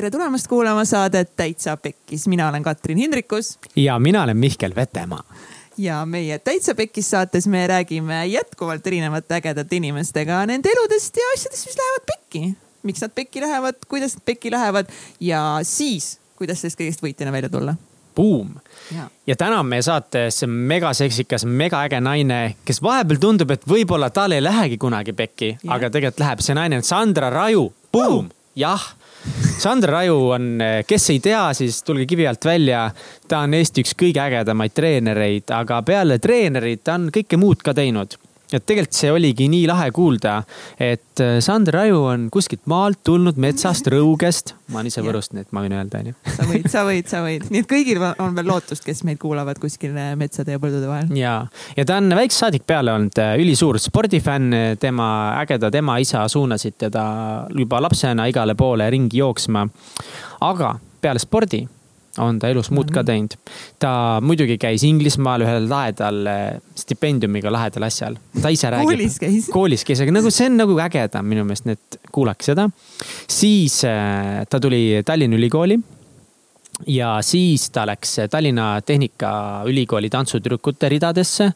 tere tulemast kuulama saadet Täitsa Pekkis, mina olen Katrin Hindrikus. ja mina olen Mihkel Vetemaa. ja meie Täitsa Pekkis saates me räägime jätkuvalt erinevate ägedate inimestega nende eludest ja asjadest, mis lähevad pekki. miks nad pekki lähevad, kuidas nad pekki lähevad ja siis, kuidas sellest kõigest võitjana välja tulla Buum. ja täna on meie saates megaseksikas, megaäge naine, kes vahepeal tundub, et võib-olla tal ei lähegi kunagi pekki, aga tegelikult läheb. see naine on Sandra Raju. Buum, jah Sandra Raju on, kes ei tea, siis tulge kivi alt välja. ta on Eesti üks kõige ägedamaid treenereid, aga peale treenerit ta on kõike muud ka teinud et tegelikult see oligi nii lahe kuulda, et äh, Sander Aju on kuskilt maalt tulnud metsast, Rõugest. ma olen ise Võrust, nii et ma võin öelda, onju. sa võid, sa võid, sa võid, nii et kõigil on veel lootust, kes meid kuulavad kuskil metsade ja põldude vahel. ja, ja ta on väiksest saadik peale olnud äh, ülisuur spordifänn, tema ägedad ema-isa suunasid teda juba lapsena igale poole ringi jooksma. aga peale spordi on ta elus muud ka teinud. ta muidugi käis Inglismaal ühel lahedal eh, stipendiumiga lahedal asjal. ta ise räägib. koolis käis. koolis käis, aga nagu see on nagu ägedam minu meelest, nii et kuulake seda. siis eh, ta tuli Tallinna Ülikooli ja siis ta läks Tallinna Tehnikaülikooli tantsutüdrukute ridadesse.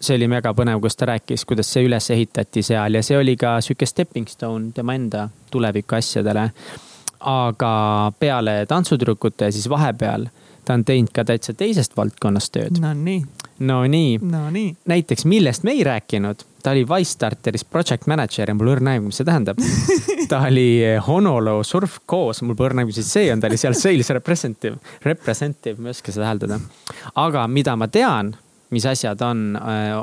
see oli väga põnev, kus ta rääkis, kuidas see üles ehitati seal ja see oli ka sihuke stepping stone tema enda tuleviku asjadele aga peale tantsutüdrukute, siis vahepeal ta on teinud ka täitsa teisest valdkonnast tööd. Nonii. Nonii no. nii. näiteks, millest me ei rääkinud, ta oli Wise Starteris project manager ja mul õrna aimu, mis see tähendab. ta oli Honolo Surf koos, mul pole õrna aimu, mis see on, ta oli seal sales representative, representative, ma ei oska seda hääldada. aga mida ma tean, mis asjad on,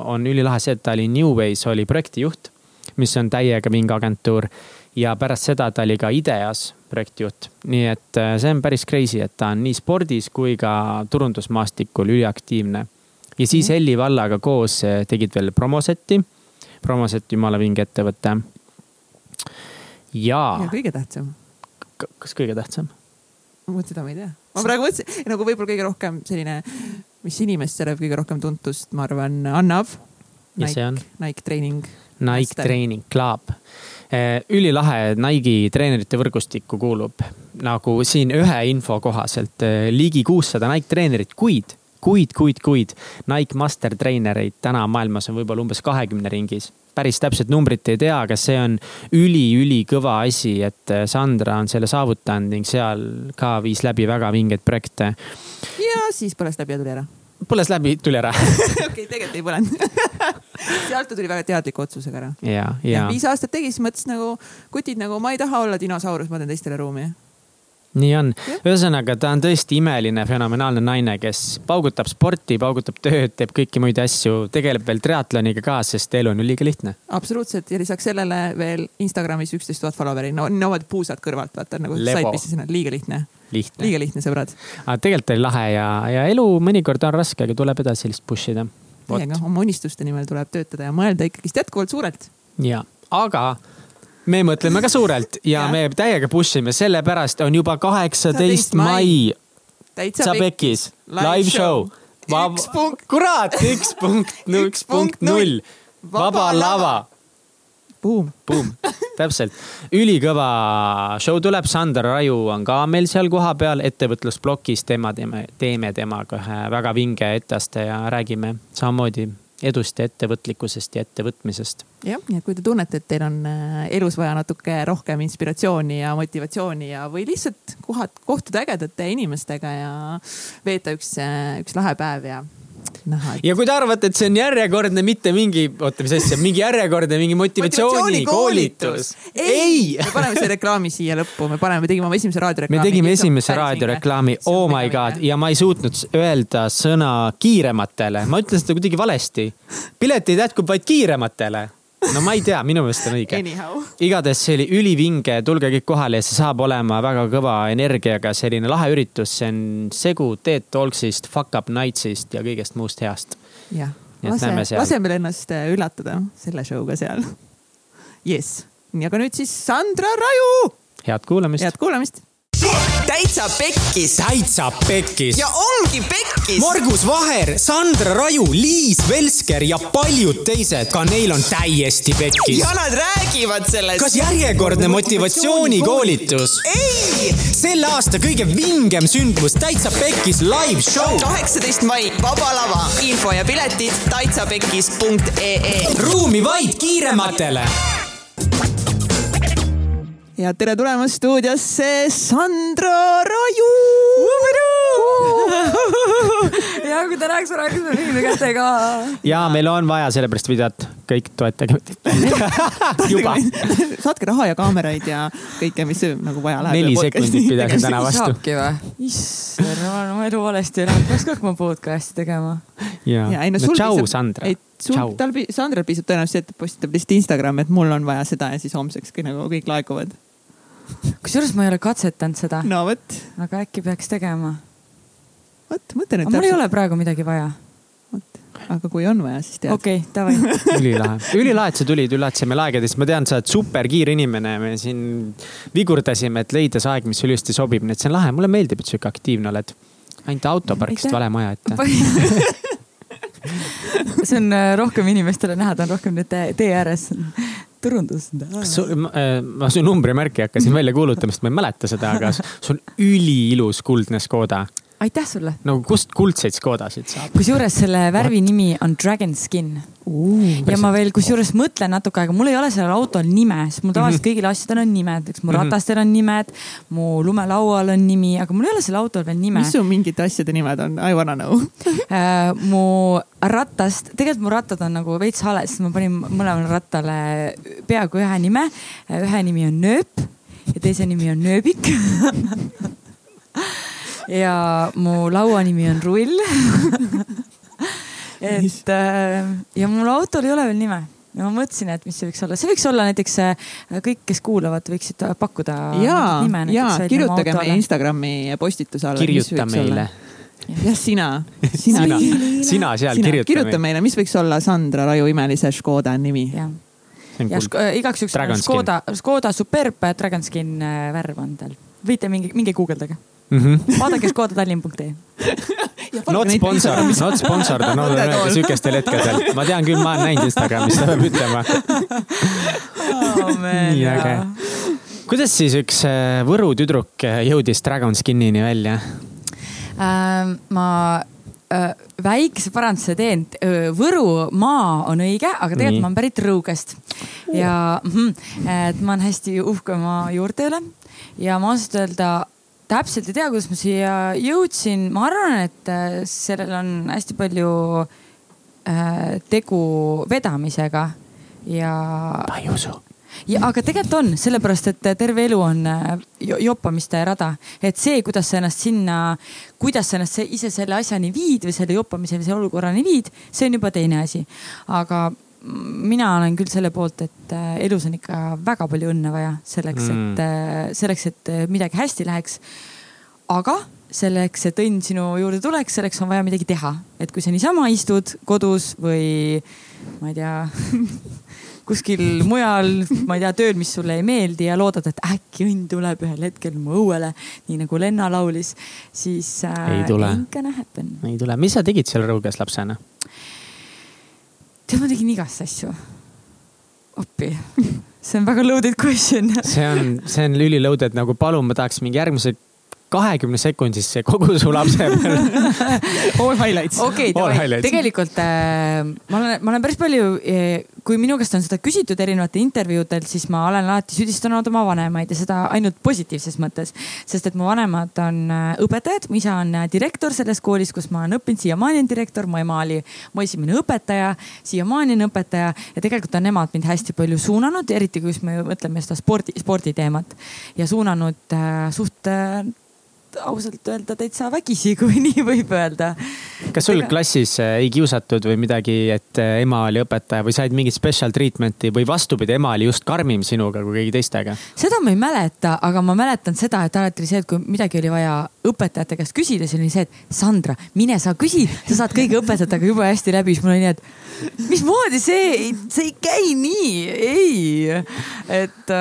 on ülilahe see, et ta oli New Ways oli projektijuht, mis on täiega mingi agentuur ja pärast seda ta oli ka IDEA-s projektijuht. nii et äh, see on päris crazy, et ta on nii spordis kui ka turundusmaastikul üliaktiivne. ja siis mm. Helli Vallaga koos äh, tegid veel Promoseti. Promoset, jumala vinge ettevõte. ja. ja kõige tähtsam. kas kõige tähtsam? vot seda ma ei tea. ma praegu mõtlesin, nagu võib-olla kõige rohkem selline, mis inimestele kõige rohkem tuntust, ma arvan, annab. Nike, Nike Training. Nike Training Club ülilahe Nike'i treenerite võrgustikku kuulub nagu siin ühe info kohaselt eh, ligi kuussada Nike treenerit, kuid, kuid, kuid, kuid Nike master treenereid täna maailmas on võib-olla umbes kahekümne ringis päris täpset numbrit ei tea, aga see on üli-ülikõva asi, et eh, Sandra on selle saavutanud ning seal ka viis läbi väga vingeid projekte. ja siis põles läbi ja tuli ära põles läbi, tuli ära okei okay,, tegelikult ei põlenud sealt ta tuli väga teadliku otsusega ära. ja, ja. viis aastat tegi, siis mõtles nagu kutid nagu ma ei taha olla dinosaurus, ma teen teistele ruumi nii on, ühesõnaga ta on tõesti imeline, fenomenaalne naine, kes paugutab sporti, paugutab tööd, teeb kõiki muid asju, tegeleb veel triatloniga ka, sest elu on ju liiga lihtne. absoluutselt ja lisaks sellele veel Instagramis üksteist tuhat follower'i, no niimoodi puusad kõrvalt, vaata nagu said pistsid sinna, liiga lihtne. liiga lihtne, sõbrad. aga tegelikult oli lahe ja, ja elu mõnikord on raske, aga tuleb edasi lihtsalt push ida. täiega, oma unistuste nimel tuleb töötada ja mõelda ikkagist jätkuvalt suurelt. ja, aga me mõtleme ka suurelt ja, ja. me täiega push ime, sellepärast on juba kaheksateist mai. täitsa pekkis, live show. üks punkt. kurat, üks punkt, üks punkt null. vaba lava. Buum. Buum, täpselt. ülikõva show tuleb, Sander Raju on ka meil seal kohapeal ettevõtlusplokis, tema teeme, teeme temaga ühe väga vinge etteaste ja räägime samamoodi edust ja ettevõtlikkusest ja ettevõtmisest. jah, nii et kui te tunnete, et teil on äh, elus vaja natuke rohkem inspiratsiooni ja motivatsiooni ja, või lihtsalt kohad, kohtuda ägedate inimestega ja veeta üks, äh, üks lahe päev ja näha et.... ja kui te arvate, et see on järjekordne, mitte mingi, oota, mis asja, mingi järjekordne mingi motivatsioonikoolitus. ei. me paneme selle reklaami siia lõppu, me paneme, tegime oma esimese raadioreklaami. me tegime esimese raadioreklaami, oh my god, ja ma ei suutnud öelda sõna kiirematele, ma ütlen seda kuidagi valesti. piletid jätkub vaid kiirematele no ma ei tea, minu meelest on õige. igatahes see oli ülivinge, tulge kõik kohale ja see saab olema väga kõva energiaga selline lahe üritus, see on segu Teet Talksist, Fuck Up Nightsist ja kõigest muust heast. jah, lase, lase meil ennast äh, üllatada selle show'ga seal. jess, nii, aga nüüd siis Sandra Raju. head kuulamist. head kuulamist täitsa pekkis täitsa pekkis ja ongi pekkis. Margus Vaher, Sandra Raju, Liis Velsker ja paljud teised, ka neil on täiesti pekkis ja. nad räägivad sellest. kas järjekordne motivatsioonikoolitus? ei, selle aasta kõige vingem sündmus Täitsa Pekkis live show. kaheksateist mai, Vaba Lava, info ja piletid täitsapekkis.ee. ruumi vaid kiirematele. Ja tere tulemast stuudiosse, Sandra Raju. ja kui ta rääkis, ma rääkisin riimi kätega. ja meil on vaja sellepärast videot, kõik toetage juba saatke raha ja kaameraid ja kõike, mis nagu vaja läheb. neli sekundit pidasin täna vastu. saabki või? issand, ma olen oma elu valesti elanud, peaks ka hakkama podcast'i tegema. ja ja ei no no tšau, piisab- Sandra ei, sul tal, Sandral piisab tõenäoliselt, et postitab lihtsalt Instagrami, et mul on vaja seda ja siis homseks kõik nagu kõik laekuvad. Kusjuures ma ei ole katsetanud seda, no vot, aga äkki peaks tegema. vot mõtle nüüd mul ei ole praegu midagi vaja. aga kui on vaja, siis tead okay.. okei, davai. ülilahe, ülilahe, et sa tulid, üllatasid meil aegadest, ma tean, sa oled superkiire inimene, me siin vigurdasime, et leida see aeg, mis sulle just sobib, nii et see on lahe, mulle meeldib, et sihuke aktiivne oled. ainult autoparkist Aitäh. vale maja ette. see on äh, rohkem inimestele näha, ta on rohkem nüüd tee ääres. turundus. ma su numbrimärki hakkasin välja kuulutama, sest ma ei mäleta seda, aga sul on üliilus kuldne Škoda. Aitäh sulle. no kust kuldseid Škodasid saab? kusjuures selle värvi nimi on Dragon Skin ja ma veel kusjuures mõtlen natuke aega, mul ei ole sellel autol nime, sest mul tavaliselt kõigil asjadel on nimed, eks mu Mhm. ratastel on nimed, mu lumelaual on nimi, aga mul ei ole sellel autol veel nime mis. su mingite asjade nimed on, I wanna know. Äh, mu ratast, tegelikult mu rattad on nagu veits hales, sest ma panin mõlemale rattale peaaegu ühe nime. ühe nimi on Nööp ja teise nimi on Nööbik. ja mu laua nimi on Rull. et äh, ja mul autol ei ole veel nime ja ma mõtlesin, et mis see võiks olla, see võiks olla näiteks äh, kõik, kes kuulavad, võiksid pakkuda ja nime, ja kirjutage meie Instagrami postituse alla. kirjuta meile. jah, sina, sina, sina, sina seal sina kirjuta kirjuta meile. meile, mis võiks olla Sandra Raju imelise Škoda nimi. jah, see on ja. Ško- äh, igaks juhuks Dragon skin. Škoda, Škoda Superb Dragon Skin äh, värv on tal. võite mingi, minge guugeldage, Mhm. vaadake škodatallinn.ee. Not sponsor, not sponsor, ta on öelnud sihukestel hetkedel. ma tean küll, ma olen näinud Instagramis, seda peab ütlema. nii äge. kuidas siis üks äh, Võru tüdruk äh, jõudis Dragon Skinini välja? Ähm, ma äh, väikese paranduse teen. Võrumaa on õige, aga Nii. tegelikult ma olen pärit Rõugest ja mm -hmm, et ma olen hästi uhke oma juurte üle ja ma ausalt öelda täpselt ei tea, kuidas ma siia jõudsin, ma arvan, et äh, sellel on hästi palju äh, tegu vedamisega ja ma ei usu. ja aga tegelikult on, sellepärast et terve elu on äh, jo- joppamiste rada, et see, kuidas sa ennast sinna, kuidas sa ennast se- ise selle asjani viid või selle joppamise või selle olukorrani viid, see on juba teine asi. aga mina olen küll selle poolt, et äh, elus on ikka väga palju õnne vaja selleks Mm. et selleks, et äh, midagi hästi läheks. aga selleks, et õnn sinu juurde tuleks, selleks on vaja midagi teha, et kui sa niisama istud kodus või ma ei tea kuskil mujal, ma ei tea, tööl, mis sulle ei meeldi ja loodad, et äkki õnn tuleb ühel hetkel mu õuele, nii nagu Lenna laulis, siis äh, Ei tule. ei tule, mis sa tegid seal Rõuges lapsena? tead, ma tegin igast asju. appi, see on väga loaded question. see on, see on üliloaded nagu palun, ma tahaks mingi järgmise kahekümne sekundisse kogu su lapse peale. All highlights. okei tegelikult äh, ma olen, ma olen päris palju äh,, kui minu käest on seda küsitud erinevatel intervjuudel, siis ma olen alati süüdistanud oma vanemaid ja seda ainult positiivses mõttes. sest et mu vanemad on äh, õpetajad, mu isa on äh, direktor selles koolis, kus ma olen õppinud, siiamaani on direktor, mu ema oli mu esimene õpetaja, siiamaani on õpetaja. Ja tegelikult on nemad mind hästi palju suunanud, eriti kui me mõtleme seda spordi, sporditeemat ja suunanud äh, suht äh, ausalt öelda täitsa vägisi, kui nii võib öelda. kas sul Ega- klassis äh, ei kiusatud või midagi, et äh, ema oli õpetaja või said mingit special treatment'i või vastupidi, ema oli just karmim sinuga kui kõigi teistega? seda ma ei mäleta, aga ma mäletan seda, et alati oli see, et kui midagi oli vaja õpetajate käest küsida, siis oli see, et Sandra, mine sa küsi, sa saad kõigi õpetajatega jube hästi läbi, siis mul oli nii, et mismoodi see, see ei käi nii, ei. et,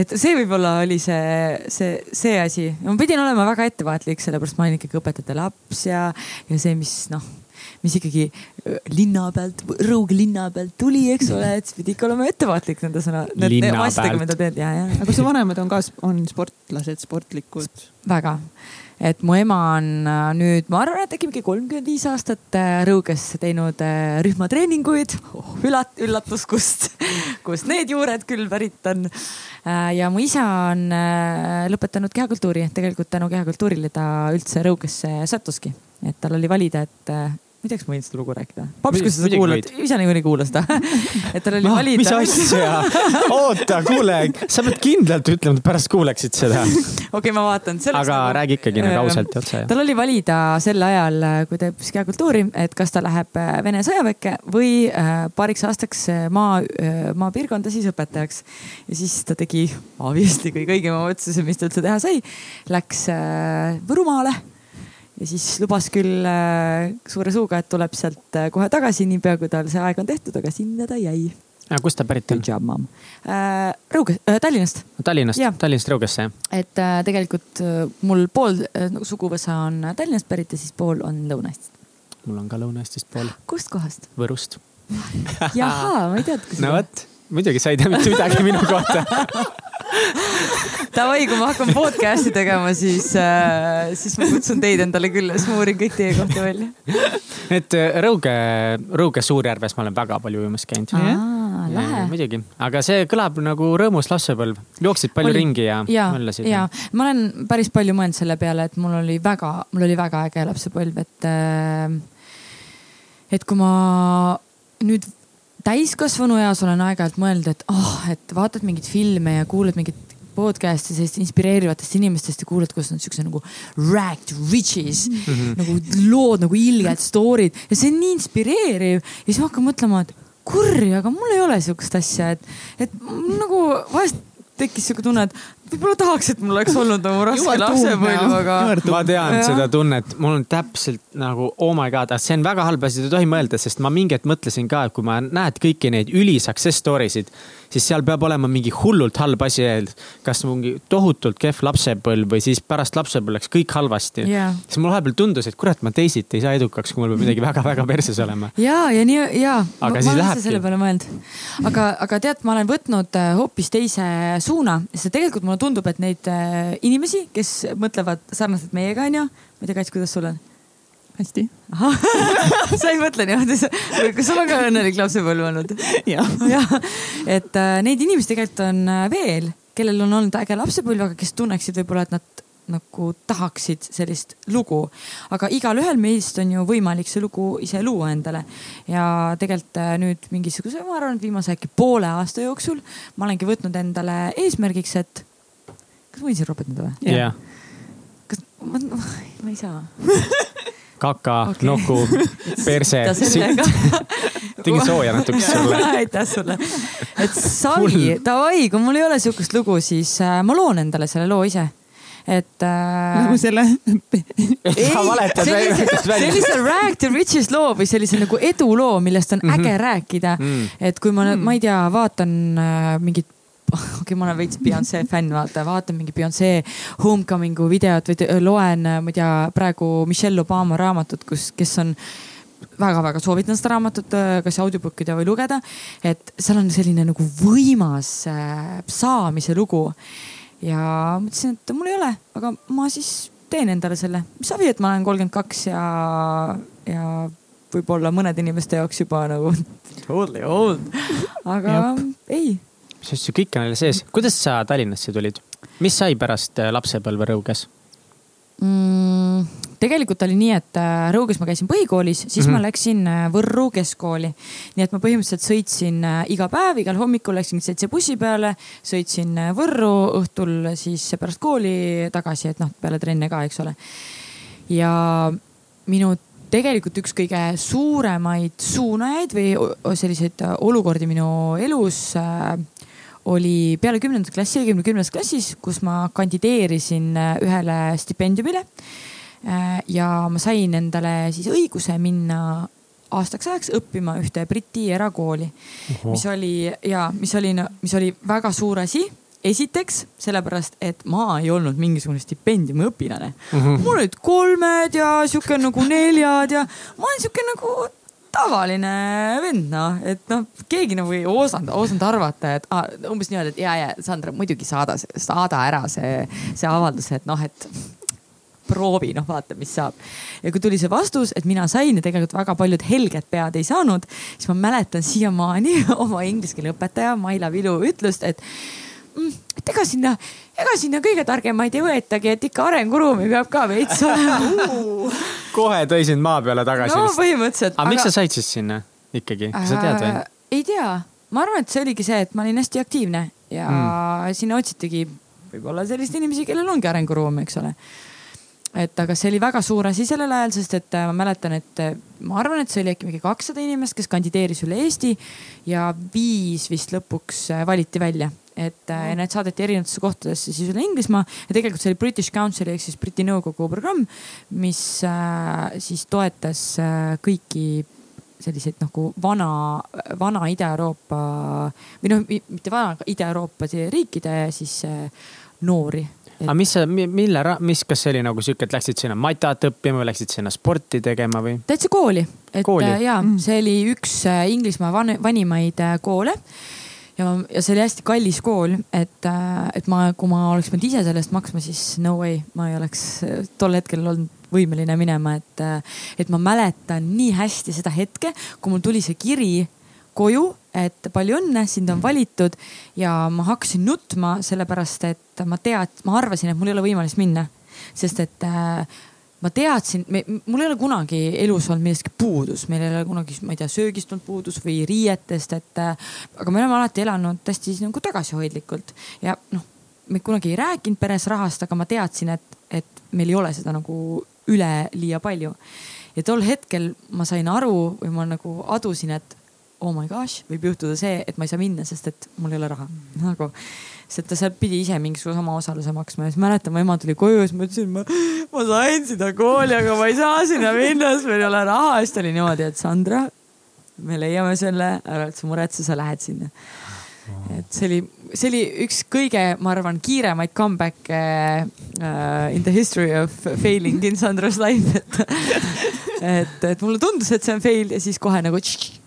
et see võib-olla oli see, see, see asi. ma pidin olema väga ettevaatlik, sellepärast ma olin ikkagi õpetajate laps ja, ja see, mis noh, mis ikkagi äh, linna pealt, Rõuge linna pealt tuli, eks ole, et siis pidi ikka olema ettevaatlik nende sõna, nende asjadega, mida teed ja, ja. aga su vanemad on ka, on sportlased, sportlikud? väga, et mu ema on äh, nüüd, ma arvan, et äkki mingi kolmkümmend viis aastat äh, Rõuges teinud äh, rühmatreeninguid oh,. üllat-, üllatus, kust, kust need juured küll pärit on. ja mu isa on lõpetanud kehakultuuri, tegelikult tänu kehakultuurile ta üldse Rõugesse sattuski, et tal oli valida, et ma ei tea, kas ma võin seda lugu rääkida. paps, kui sa seda kuulad, ise niikuinii kuula seda et tal oli Ah, valida. mis asja, oota, kuule, sa pead kindlalt ütlema, et pärast kuuleksid seda. okei, ma vaatan. aga räägi ikkagi nagu ausalt ja otse. tal oli valida sel ajal, kui ta õppis kehakultuuri, et kas ta läheb äh, Vene sõjaväkke või äh, paariks aastaks äh, maa, maapiirkonda siis õpetajaks. ja siis ta tegi obviously kõige õigema otsuse, mis ta üldse teha sai. Läks äh, Võrumaale ja siis lubas küll äh, suure suuga, et tuleb sealt äh, kohe tagasi, niipea kui tal see aeg on tehtud, aga sinna ta jäi. kust ta pärit on? Äh,. Rõuge Tallinnast Tallinnast Tallinnast Rõugesse, jah? et tegelikult mul pool nagu suguvõsa on Tallinnast pärit ja siis pool on Lõuna-Eestist. mul on ka Lõuna-Eestist pool, kust kohast? Võrust. jahaa, ma ei teadnud. no vot, muidugi sa ei tea mitte midagi minu kohta. Davai, kui ma hakkan podcast'i tegema, siis äh,, siis ma kutsun teid endale külla, siis ma uurin kõik teie kohta välja. et äh, Rõuge, Rõuge Suurjärves ma olen väga palju ujumas käinud. muidugi, aga see kõlab nagu rõõmus lapsepõlv. jooksid palju Oli- ringi ja, ja, möllasid? ja ma olen päris palju mõelnud selle peale, et mul oli väga, mul oli väga äge lapsepõlv, et äh,, et kui ma nüüd täiskasvanu eas olen aeg-ajalt mõelnud, et oh, et vaatad mingeid filme ja kuulad mingit podcast'i sellist inspireerivatest inimestest ja kuulad, kuidas nad siukse nagu ragged riches mm -hmm. nagu lood nagu ilged story'd ja see on nii inspireeriv ja siis ma hakkan mõtlema, et kurja, aga mul ei ole sihukest asja, et, et nagu vahest tekkis sihuke tunne, et võib-olla tahaks, et mul oleks olnud nagu raske lapsepõlv, aga. ma tean Jah. seda tunnet, mul on täpselt nagu oh my god, see on väga halb asi, ei tohi mõelda, sest ma mingi hetk mõtlesin ka, et kui ma näed kõiki neid üli success story sid, siis seal peab olema mingi hullult halb asi ees. kas mingi tohutult kehv lapsepõlv või siis pärast lapsepõlve läks kõik halvasti Jaa. siis mul vahepeal tundus, et kurat, ma teisiti ei saa edukaks, kui mul peab midagi väga-väga perses olema. ja, ja nii ja. Aga ma, siis lähebki. selle peale mõelnud. aga, aga tead, ma olen võtnud äh, hoopis teise suuna, sest tegelikult mulle tundub, et neid äh, inimesi, kes mõtlevad sarnaselt meiega, onju. ma ei tea, Kats, kuidas sul on? hästi. sa ei mõtle niimoodi, kas sul on ka õnnelik lapsepõlv olnud? jah. et äh, neid inimesi tegelikult on äh, veel, kellel on olnud äge lapsepõlv, aga kes tunneksid võib-olla, et nad nagu tahaksid sellist lugu. aga igalühel meist on ju võimalik see lugu ise luua endale. ja tegelikult äh, nüüd mingisuguse, ma arvan, et viimase äkki poole aasta jooksul ma olengi võtnud endale eesmärgiks, et kas ma võin siin ropetada või? jah, kas ma, ma ei saa. kaka Okei. nuku, perse, sitt tegin sooja natuke sulle. aitäh sulle. et savi, davai, kui mul ei ole sihukest lugu, siis äh, ma loon endale selle loo ise. et äh, nagu selle valetad sellise, sellise Rag to Riches loo või sellise nagu eduloo, millest on mm -hmm. äge rääkida Mm. et kui ma mm., ma ei tea, vaatan äh, mingit okei okay,, ma olen veits Beyonce fänn, vaata, vaatan mingi Beyonce homecoming'u videot või loen, ma ei tea, praegu Michelle Obama raamatut, kus, kes on väga-väga soovitan seda raamatut äh, kas audiobook ida või lugeda. et seal on selline nagu võimas äh, saamise lugu. ja mõtlesin, et mul ei ole, aga ma siis teen endale selle. mis savi, et ma olen kolmkümmend kaks ja, ja võib-olla mõnede inimeste jaoks juba nagu totally old. aga Jep. ei mis asju kõik on veel sees. kuidas sa Tallinnasse tulid? mis sai pärast äh, lapsepõlve Rõuges? mm,? tegelikult oli nii, et äh, Rõuges ma käisin põhikoolis, siis mm -hmm. ma läksin äh, Võrru keskkooli. nii et ma põhimõtteliselt sõitsin iga päev, igal hommikul läksin seitse bussi peale, sõitsin Võrru, õhtul siis pärast kooli tagasi, et noh, peale trenne ka, eks ole. ja minu tegelikult üks kõige suuremaid suunajaid või selliseid olukordi minu elus oli peale kümnendat klassi, õigemini kümnendas klassis, kus ma kandideerisin äh, ühele stipendiumile. ja ma sain endale siis õiguse minna aastaks ajaks õppima ühte Briti erakooli, mis oli ja mis oli, mis oli väga suur asi esiteks sellepärast, et ma ei olnud mingisugune stipendiumi õpilane mm. -hmm. mul olid kolmed ja sihuke nagu neljad ja ma olen sihuke nagu tavaline vend, noh, et noh, keegi nagu ei osanud, osanud arvata, et ah, umbes niimoodi, et ja, ja Sandra muidugi saada, saada ära see, see avaldus, et noh, et proovi, noh vaata, mis saab. ja kui tuli see vastus, et mina sain ja tegelikult väga paljud helged pead ei saanud, siis ma mäletan siiamaani oma inglise keele õpetaja Maila Vilu ütlust, et mm, et ega sinna, ega sinna kõige targemaid ei võetagi, et ikka arenguruumi peab ka veits olema kohe tõi sind maa peale tagasi no põhimõtteliselt. aga miks sa said siis sinna ikkagi, kas sa tead või? Äh, ei tea, ma arvan, et see oligi see, et ma olin hästi aktiivne ja mm. sinna otsitigi võib-olla selliseid inimesi, kellel ongi arenguruumi, eks ole et aga see oli väga suur asi sellel ajal, sest et äh, ma mäletan, et äh, ma arvan, et see oli äkki mingi kakssada inimest, kes kandideeris üle Eesti ja viis vist lõpuks äh, valiti välja. Et ja need saadeti erinevatesse kohtadesse siis üle Inglismaa ja tegelikult see oli British Council'i ehk siis Briti nõukogu programm, mis siis toetas kõiki selliseid nagu vana, vana Ida-Euroopa või noh, mitte vana, Ida-Euroopa riikide siis noori aga mis sa, mille, mis, kas see oli nagu sihuke, et läksid sinna matat õppima või läksid sinna sporti tegema või? täitsa kooli, et kooli? Äh, ja mm. see oli üks äh, Inglismaa van, vanimaid äh, koole ja, ja see oli hästi kallis kool, et, et ma, kui ma oleks pidanud ise selle eest maksma, siis no way, ma ei oleks tol hetkel olnud võimeline minema, et, et ma mäletan nii hästi seda hetke, kui mul tuli see kiri koju, et palju õnne, sind on valitud ja ma hakkasin nutma, sellepärast et ma tead-, ma arvasin, et mul ei ole võimalust minna, sest et äh, ma teadsin, mul ei ole kunagi elus olnud millestki puudus, meil ei ole kunagi, ma ei tea, söögist olnud puudus või riietest, et äh, aga me oleme alati elanud hästi nagu tagasihoidlikult ja noh, me kunagi ei rääkinud peres rahast, aga ma teadsin, et, et meil ei ole seda nagu üleliia palju. ja tol hetkel ma sain aru või ma nagu adusin, et oh my gosh, võib juhtuda see, et ma ei saa minna, sest et mul ei ole raha nagu. sest ta seal pidi ise mingisuguse oma osaluse maksma ja siis mäletan, mu ema tuli koju ja siis ma ütlesin, ma, ma sain sinna kooli, aga ma ei saa sinna minna, sest meil ei ole raha. siis ta oli niimoodi, et Sandra, me leiame selle, ära üldse muretse, sa lähed sinna. et see oli, see oli üks kõige, ma arvan, kiiremaid comeback'e uh, in the history of failing in Sandra's life, et et, et mulle tundus, et see on fail ja siis kohe nagu tš,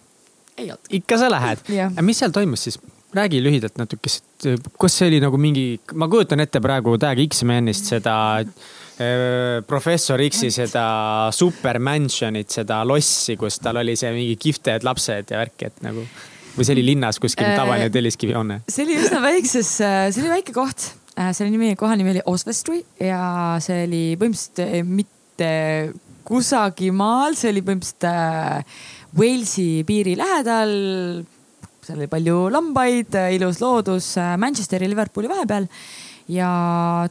ei olnud. ikka sa lähed. mis seal toimus siis? räägi lühidalt natukest, kas see oli nagu mingi, ma kujutan ette praegu Tag X-Menist seda äh, professor X-i seda super mansion'it, seda lossi, kus tal oli see mingi kihvted lapsed ja värk, et nagu. või see oli linnas kuskil äh, tavaline Telliskivi hoone? see oli üsna väikses, äh, see oli väike koht. selle nimi, koha nimi oli Oswestry ja see oli põhimõtteliselt mitte kusagil maal, see oli põhimõtteliselt Walesi piiri lähedal. seal oli palju lambaid, ilus loodus Manchesteri, Liverpooli vahepeal. ja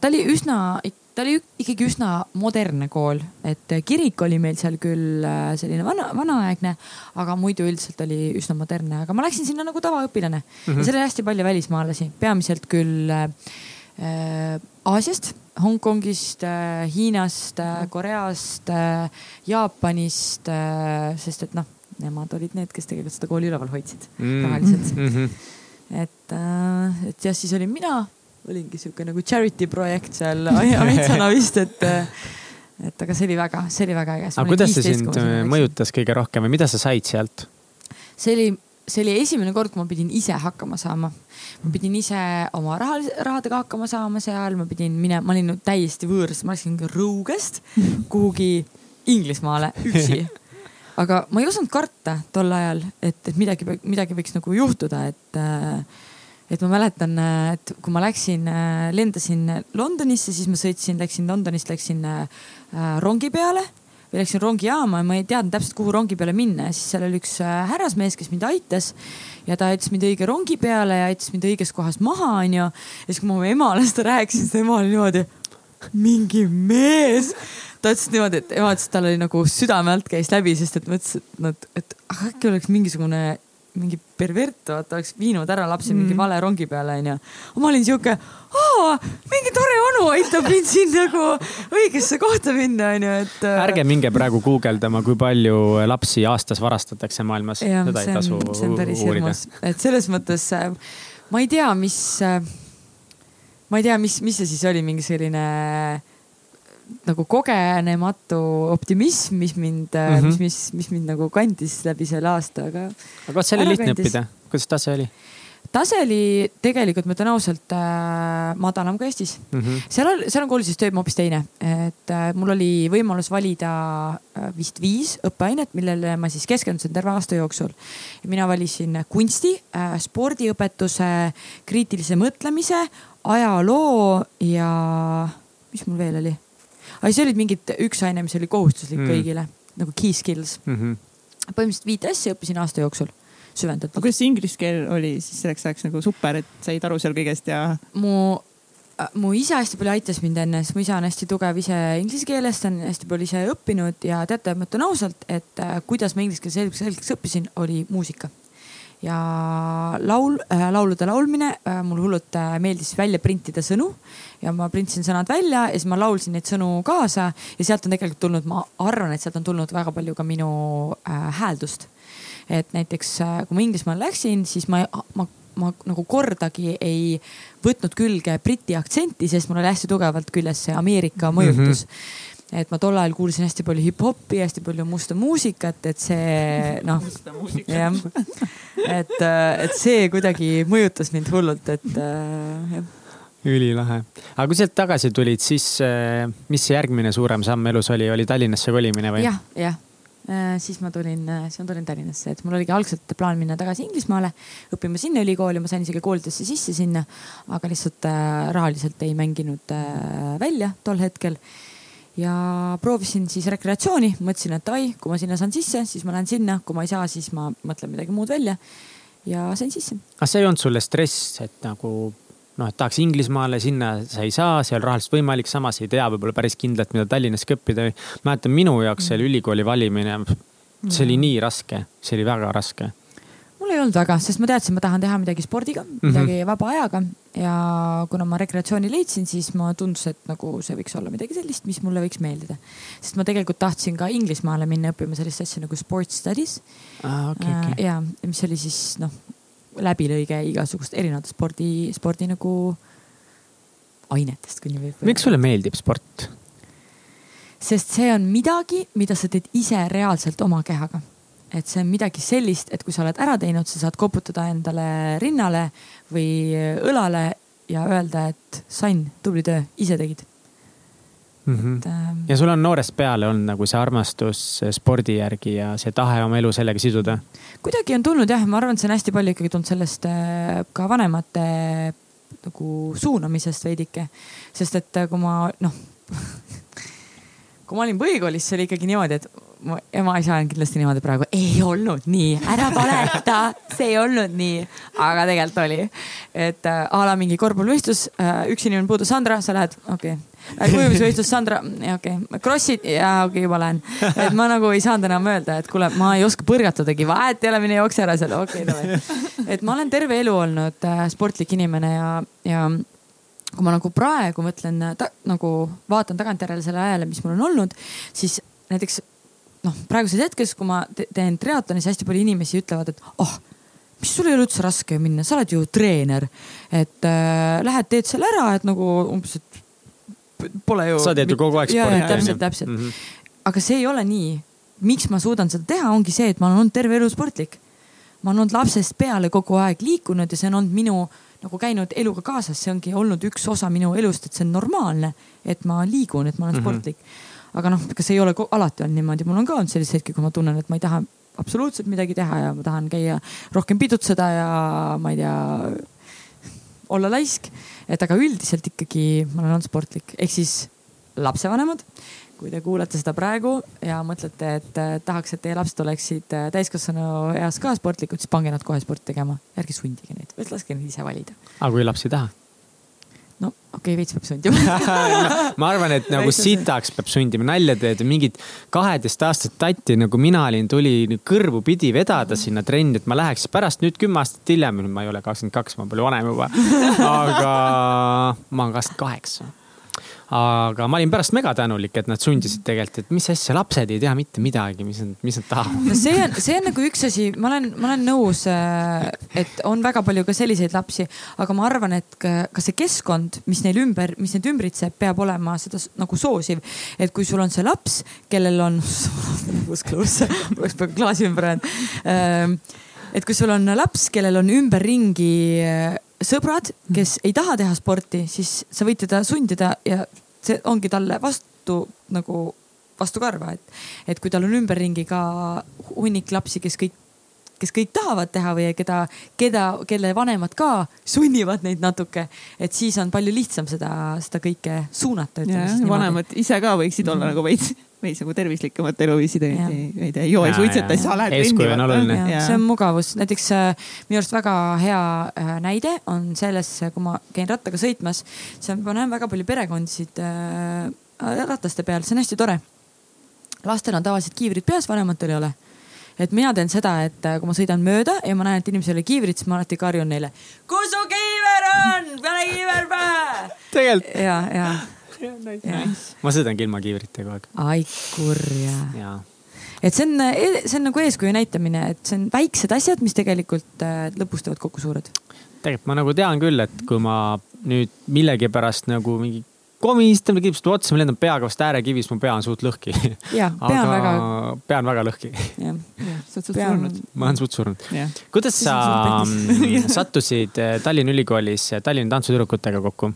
ta oli üsna, ta oli ikkagi üsna modernne kool, et kirik oli meil seal küll äh, selline vana, vanaaegne, aga muidu üldiselt oli üsna modernne, aga ma läksin sinna nagu tavaõpilane mm -hmm. ja seal oli hästi palju välismaalasi, peamiselt küll äh, äh Aasiast Hongkongist, äh, Hiinast, Koreast, Jaapanist, sest et noh, nemad olid need, kes tegelikult seda kooli üleval hoidsid mm. rahaliselt mm. -hmm. et, äh, et jah, siis olin mina, olingi sihuke nagu charity projekt seal ainsana vist, et et aga see oli väga, see oli väga äge. aga kuidas see sind mõjutas kõige rohkem või mida sa said sealt? see oli, see oli esimene kord, kui ma pidin ise hakkama saama. ma pidin ise oma raha, rahadega hakkama saama seal, ma pidin minema, ma olin täiesti võõras, ma läksin Rõugest kuhugi Inglismaale üksi aga ma ei osanud karta tol ajal, et, et midagi, midagi võiks nagu juhtuda, et äh, et ma mäletan, et kui ma läksin, äh, lendasin Londonisse, siis ma sõitsin, läksin Londonist, läksin äh, rongi peale või läksin rongijaama ja ma ei teadnud täpselt, kuhu rongi peale minna ja siis seal oli üks härrasmees, kes mind aitas. ja ta aitas mind õige rongi peale ja aitas mind õiges kohas maha, onju. ja siis, kui ma oma emale seda rääkisin, siis ema oli niimoodi, mingi mees ta ütles niimoodi, et ema ütles, et tal oli nagu südame alt käis läbi, sest et mõtles, et nad, et ah, äkki oleks mingisugune mingi pervert, vaata oleks viinud ära lapsi mm. mingi vale rongi peale onju. ma olin sihuke, mingi tore onu aitab mind siin nagu õigesse kohta minna onju, et. Äh, ärge minge praegu guugeldama, kui palju lapsi aastas varastatakse maailmas. seda ei tasu uurida. et selles mõttes äh, ma ei tea, mis äh, ma ei tea, mis, mis see siis oli, mingi selline nagu kogenematu optimism, mis mind mm, -hmm. mis, mis, mis mind nagu kandis läbi selle aasta, aga. aga kas see oli lihtne kandis. õppida, kuidas tase oli? tase oli tegelikult, ma ütlen ausalt äh,, madalam kui Eestis mm. -hmm. seal on, seal on koolisüsteem hoopis teine, et äh, mul oli võimalus valida äh, vist viis õppeainet, millele ma siis keskendusin terve aasta jooksul. mina valisin kunsti äh,, spordiõpetuse, kriitilise mõtlemise, ajaloo ja mis mul veel oli? Aga siis olid mingid, üks aine, mis oli kohustuslik mm. kõigile nagu key skills mm. -hmm. põhimõtteliselt viit asja õppisin aasta jooksul süvendatud. aga kuidas see inglise keel oli siis selleks ajaks nagu super, et said aru seal kõigest ja? mu, äh, mu isa hästi palju aitas mind enne, sest mu isa on hästi tugev ise inglise keeles, ta on hästi palju ise õppinud ja teate, ma ütlen ausalt, et äh, kuidas ma inglise keele selgeks, selgeks õppisin, oli muusika ja laul äh,, laulude laulmine äh,, mul hullult äh, meeldis välja printida sõnu ja ma printisin sõnad välja ja siis ma laulsin neid sõnu kaasa ja sealt on tegelikult tulnud, ma arvan, et sealt on tulnud väga palju ka minu äh, hääldust et näiteks äh, kui ma Inglismaale läksin, siis ma, ma, ma nagu kordagi ei võtnud külge briti aktsenti, sest mul oli hästi tugevalt küljes see Ameerika mhm. mõjutus mm. -hmm et ma tol ajal kuulsin hästi palju hip-hopi, hästi palju musta muusikat, et see noh, jah, et, äh, et see kuidagi mõjutas mind hullult, et äh, jah. Ülilahe, aga kui sealt tagasi tulid, siis mis see järgmine suurem samm elus oli, oli Tallinnasse kolimine või? Ja,? jah, jah. Äh, siis ma tulin, äh, siis ma tulin Tallinnasse, et mul oligi algselt plaan minna tagasi Inglismaale, õppima sinna ülikooli, ma sain isegi koolidesse sisse sinna, aga lihtsalt äh, rahaliselt ei mänginud välja tol hetkel. Ja proovisin siis rekreatsiooni, mõtlesin, et davai, kui ma sinna saan sisse, siis ma lähen sinna, kui ma ei saa, siis ma mõtlen midagi muud välja. ja sain sisse. aga see ei olnud sulle stress, et nagu noh, et tahaks Inglismaale, sinna sa ei saa, seal rahaliselt võimalik, samas ei tea võib-olla päris kindlalt, mida Tallinnas õppida. mäletan minu jaoks selle ülikooli valimine, see oli nii raske, see oli väga raske. Mul ei olnud väga, sest ma teadsin, ma tahan teha midagi spordiga, midagi mm -hmm. vaba ajaga ja kuna ma rekreatsiooni leidsin, siis ma tundus, et nagu see võiks olla midagi sellist, mis mulle võiks meeldida. sest ma tegelikult tahtsin ka Inglismaale minna õppima sellist asja nagu sports studies ah,. Okay, okay. ja mis oli siis noh läbilõige igasugust erinevate spordi, spordi nagu ainetest, kui nii võib. miks sulle meeldib sport? sest see on midagi, mida sa teed ise reaalselt oma kehaga. Et see on midagi sellist, et kui sa oled ära teinud, sa saad koputada endale rinnale või õlale ja öelda, et Sann, tubli töö, ise tegid mm. -hmm. Et, ähm... ja sul on noorest peale olnud nagu see armastus spordi järgi ja see tahe oma elu sellega siduda? kuidagi on tulnud jah, ma arvan, et see on hästi palju ikkagi tulnud sellest äh, ka vanemate nagu suunamisest veidike. sest et äh, kui ma noh kui ma olin põhikoolis, see oli ikkagi niimoodi, et mu ema-isa on kindlasti niimoodi praegu, ei olnud nii, ära valeta, see ei olnud nii, aga tegelikult oli. et äh, a la mingi korvpallivõistlus äh,, üks inimene puudus, Sandra, sa lähed, okei okay ujumisvõistlus, Sandra, okei okay., Krossid ja okei okay,, juba lähen. et ma nagu ei saanud enam öelda, et kuule, ma ei oska põrgatadagi, vahet ei ole, mine jookse ära seal, okei okay,, davai. et ma olen terve elu olnud äh, sportlik inimene ja, ja kui ma nagu praegu mõtlen ta, nagu vaatan tagantjärele selle ajale, mis mul on olnud, siis näiteks noh, praeguses hetkes, kui ma teen triatlonis, hästi palju inimesi ütlevad, et oh mis sul ei ole üldse raske minna, sa oled ju treener. et äh, lähed, teed selle ära, et nagu umbes, et pole ju. sa teed ju kogu aeg sporti. täpselt, täpselt mm. -hmm. aga see ei ole nii. miks ma suudan seda teha, ongi see, et ma olen olnud terve elu sportlik. ma olen olnud lapsest peale kogu aeg liikunud ja see on olnud minu nagu käinud eluga kaasas, see ongi olnud üks osa minu elust, et see on normaalne, et ma liigun, et ma olen mm -hmm. sportlik. Aga noh, see ei ole alati olnud niimoodi, mul on ka olnud selliseid hetki, kui ma tunnen, et ma ei taha absoluutselt midagi teha ja ma tahan käia rohkem pidutseda ja ma ei tea, olla laisk. Et aga üldiselt ikkagi ma olen olnud sportlik, ehk siis lapsevanemad, kui te kuulate seda praegu ja mõtlete, et äh, tahaks, et teie lapsed oleksid äh, täiskasvanu eas ka sportlikud, siis pange nad kohe sporti tegema, ärge sundige neid, laske neil ise valida. aga kui laps ei taha? No okei okay,, veits peab sundima. Ma arvan, et nagu sitaks peab sundima, nalja teed, mingit kaheteist aastat tatti nagu mina olin, tuli kõrvu pidi vedada sinna trenni, et ma läheks pärast nüüd kümme aastat hiljem, ma ei ole kakskümmend kaks, ma olen palju vanem juba. aga ma olen kakskümmend kaheksa aga ma olin pärast mega tänulik, et nad sundisid tegelikult, et mis asja, lapsed ei tea mitte midagi, mis nad, mis nad tahavad. no see on, see on nagu üks asi, ma olen, ma olen nõus, äh, et on väga palju ka selliseid lapsi, aga ma arvan, et ka, see keskkond, mis neil ümber, mis neid ümbritseb, peab olema seda nagu soosiv. et kui sul on see laps, kellel on oleks peaaegu klaasi ümber jäänud. et kui sul on laps, kellel on ümberringi äh, sõbrad, kes ei taha teha sporti, siis sa võid teda sundida ja see ongi talle vastu nagu vastukarva, et, et kui tal on ümberringi ka hunnik lapsi, kes kõik kes kõik tahavad teha või keda, keda, kelle vanemad ka sunnivad neid natuke, et siis on palju lihtsam seda, seda kõike suunata. vanemad ise ka võiksid olla nagu veits, veits nagu tervislikumat eluviisi, Jah. ei tea, ei joo, ei suitseta, siis sa lähed Eeskuju on oluline. See on mugavus, näiteks äh, minu arust väga hea äh, näide on selles, kui ma käin rattaga sõitmas, siis ma näen väga palju perekondasid äh, rataste peal, see on hästi tore. lastel on tavaliselt kiivrid peas, vanematel ei ole. et mina teen seda, et äh, kui ma sõidan mööda ja ma näen, et inimesel ei ole kiivrit, siis ma alati karjun neile. kus su kiiver on, pane kiiver pähe. ja, ja. ma sõidangi ilma kiivrita kogu aeg. ai kurja jaa et see on, see on nagu eeskuju näitamine, et see on väiksed asjad, mis tegelikult äh, lõpus teevad kokku suured. tegelikult ma nagu tean küll, et kui ma nüüd millegipärast nagu mingi komistan või kipsud otsa, ma lendan peaga vastu äärekivi, siis mu pea on suht lõhki. ja pea on väga, pea on väga lõhki. jah. sa oled suht surnud. ma olen suht surnud. kuidas sa mm, sattusid eh, Tallinna Ülikoolis eh, Tallinna tantsutüdrukutega kokku?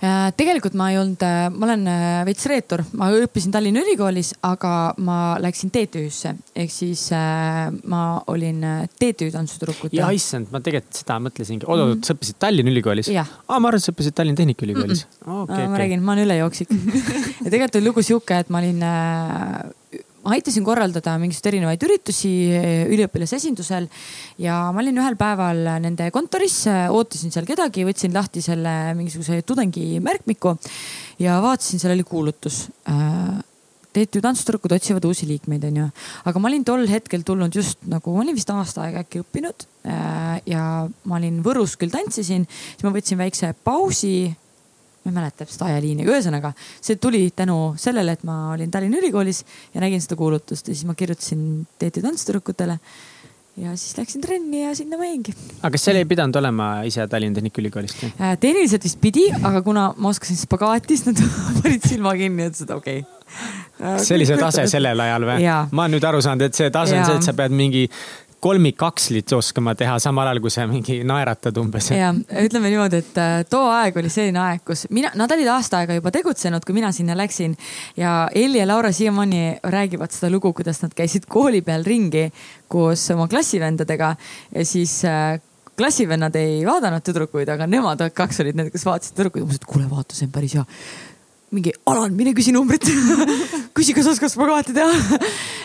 Äh, tegelikult ma ei olnud, ma olen äh, veits reetur, ma õppisin Tallinna Ülikoolis, aga ma läksin TTÜ-sse ehk siis äh, ma olin äh, TTÜ tantsutüdrukute. ja issand, ma tegelikult seda mõtlesingi. oot, oot, sa õppisid Tallinna Ülikoolis? Aa, ma arvasin, et sa õppisid Tallinna Tehnikaülikoolis. okay, ma räägin, ma olen ülejooksik ja tegelikult oli lugu sihuke, et ma olin äh, aitasin korraldada mingisuguseid erinevaid üritusi äh, üliõpilasesindusel ja ma olin ühel päeval nende kontoris, ootasin seal kedagi, võtsin lahti selle mingisuguse tudengi märkmiku ja vaatasin, seal oli kuulutus äh, TTÜ tantsutüdrukud otsivad uusi liikmeid, onju. aga ma olin tol hetkel tulnud just nagu, ma olin vist aasta aega äkki õppinud ja ma olin Võrus küll tantsisin, siis ma võtsin väikse pausi ma ei mäleta täpselt ajaliini, aga ühesõnaga see tuli tänu sellele, et ma olin Tallinna Ülikoolis ja nägin seda kuulutust ja siis ma kirjutasin TTÜ tantsutüdrukutele. ja siis läksin trenni ja sinna ma jäingi. aga kas seal ei pidanud olema ise Tallinna Tehnikaülikoolist? Äh, tehniliselt vist pidi, aga kuna ma oskasin spagaati, siis nad panid silma kinni ja ütlesid okei okay. see oli see tase sellel ajal või? Ma olen nüüd aru saanud, et see tase on see, et sa pead mingi kolmikakslit oskama teha samal ajal, kui sa mingi naeratad umbes. ja ütleme niimoodi, et äh, too aeg oli selline aeg, kus mina, nad olid aasta aega juba tegutsenud, kui mina sinna läksin. ja Elli ja Laura siiamaani räägivad seda lugu, kuidas nad käisid kooli peal ringi koos oma klassivendadega ja siis äh, klassivennad ei vaadanud tüdrukuid, aga nemad kaks olid need, kes vaatasid tüdrukuid mõtlesid, et kuule, vaata, see on päris hea mingi Alan, mine küsi numbrit küsi, kas oskad spagaati teha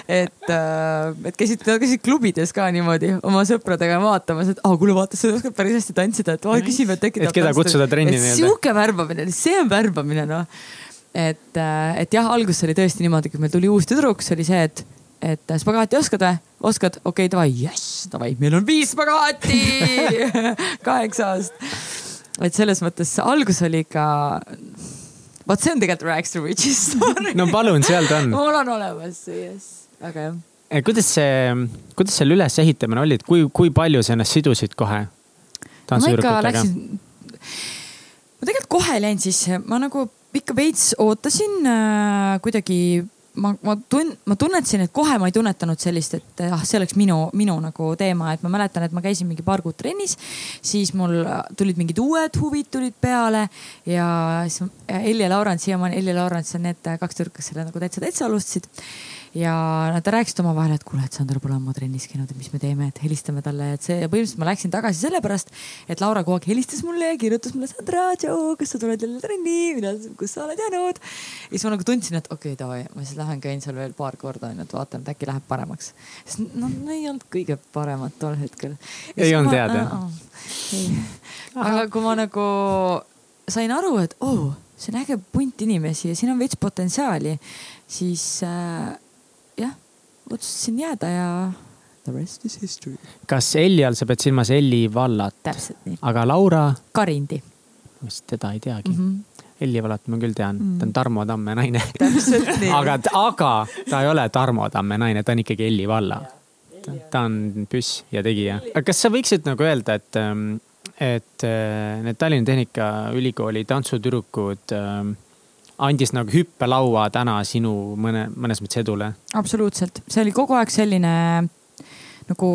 et, et käisid, käisid klubides ka niimoodi oma sõpradega vaatamas, et aa, kuule vaata, sa oskad päris hästi tantsida, et vaata, küsime, et äkki. Et keda kutsuda trenni nii-öelda. sihuke värbamine, see on värbamine noh. et, et jah, alguses oli tõesti niimoodi, kui meil tuli uus tüdruk, see oli see, et, et spagaati oskad või? oskad, okei okay,, davai, jess, davai, meil on viis spagaati kaheksast. et selles mõttes algus oli ikka vot see on tegelikult Rags to Riches story. no palun, seal ta on. mul on olemas see, jess, aga jah. kuidas see, kuidas selle ülesehitamine oli, et kui, kui palju sa ennast sidusid kohe läksin, ma tegelikult kohe ei läinud sisse, ma nagu ikka veits ootasin äh, kuidagi ma, ma tun-, ma tunnetasin, et kohe ma ei tunnetanud sellist, et ah, see oleks minu, minu nagu teema, et ma mäletan, et ma käisin mingi paar kuud trennis. siis mul tulid mingid uued huvid tulid peale ja siis ja Elli ja Laurent siiamaani, Elli ja Laurent, need kaks tüdrukut, selle nagu täitsa, täitsa alustasid ja nad rääkisid omavahel, et kuule, et Sander pole ammu trennis käinud, et mis me teeme, et helistame talle, et see ja põhimõtteliselt ma läksin tagasi sellepärast, et Laura kogu aeg helistas mulle ja kirjutas mulle, Sandra, tšau, kas sa tuled jälle trenni, mina, kus sa oled jäänud. ja siis ma nagu tundsin, et okei okay,, davai, ma siis lähen käin seal veel paar korda onju, et vaatan, et äkki läheb paremaks. sest noh, no ei olnud kõige paremad tol hetkel. Ei olnud head, jah? aga kui ma nagu sain aru, et oo oh, see on äge punt inimesi ja siin on veits potentsiaali, siis äh, otsustasin jääda ja the rest is history. kas Elli all sa pead silmas Elli vallat? täpselt nii. aga Laura, Karindi ma vist teda ei teagi mm. mm. -hmm. Elli Valat ma küll tean Mm. mm., ta on Tarmo Tamme naine. täpselt nii. aga, aga ta ei ole Tarmo Tamme naine, ta on ikkagi Elli Valla. ta on püss ja tegija. kas sa võiksid nagu öelda, et, et äh, need Tallinna Tehnikaülikooli tantsutüdrukud äh, andis nagu hüppelaua täna sinu mõne, mõnes mõttes edule? absoluutselt, see oli kogu aeg selline nagu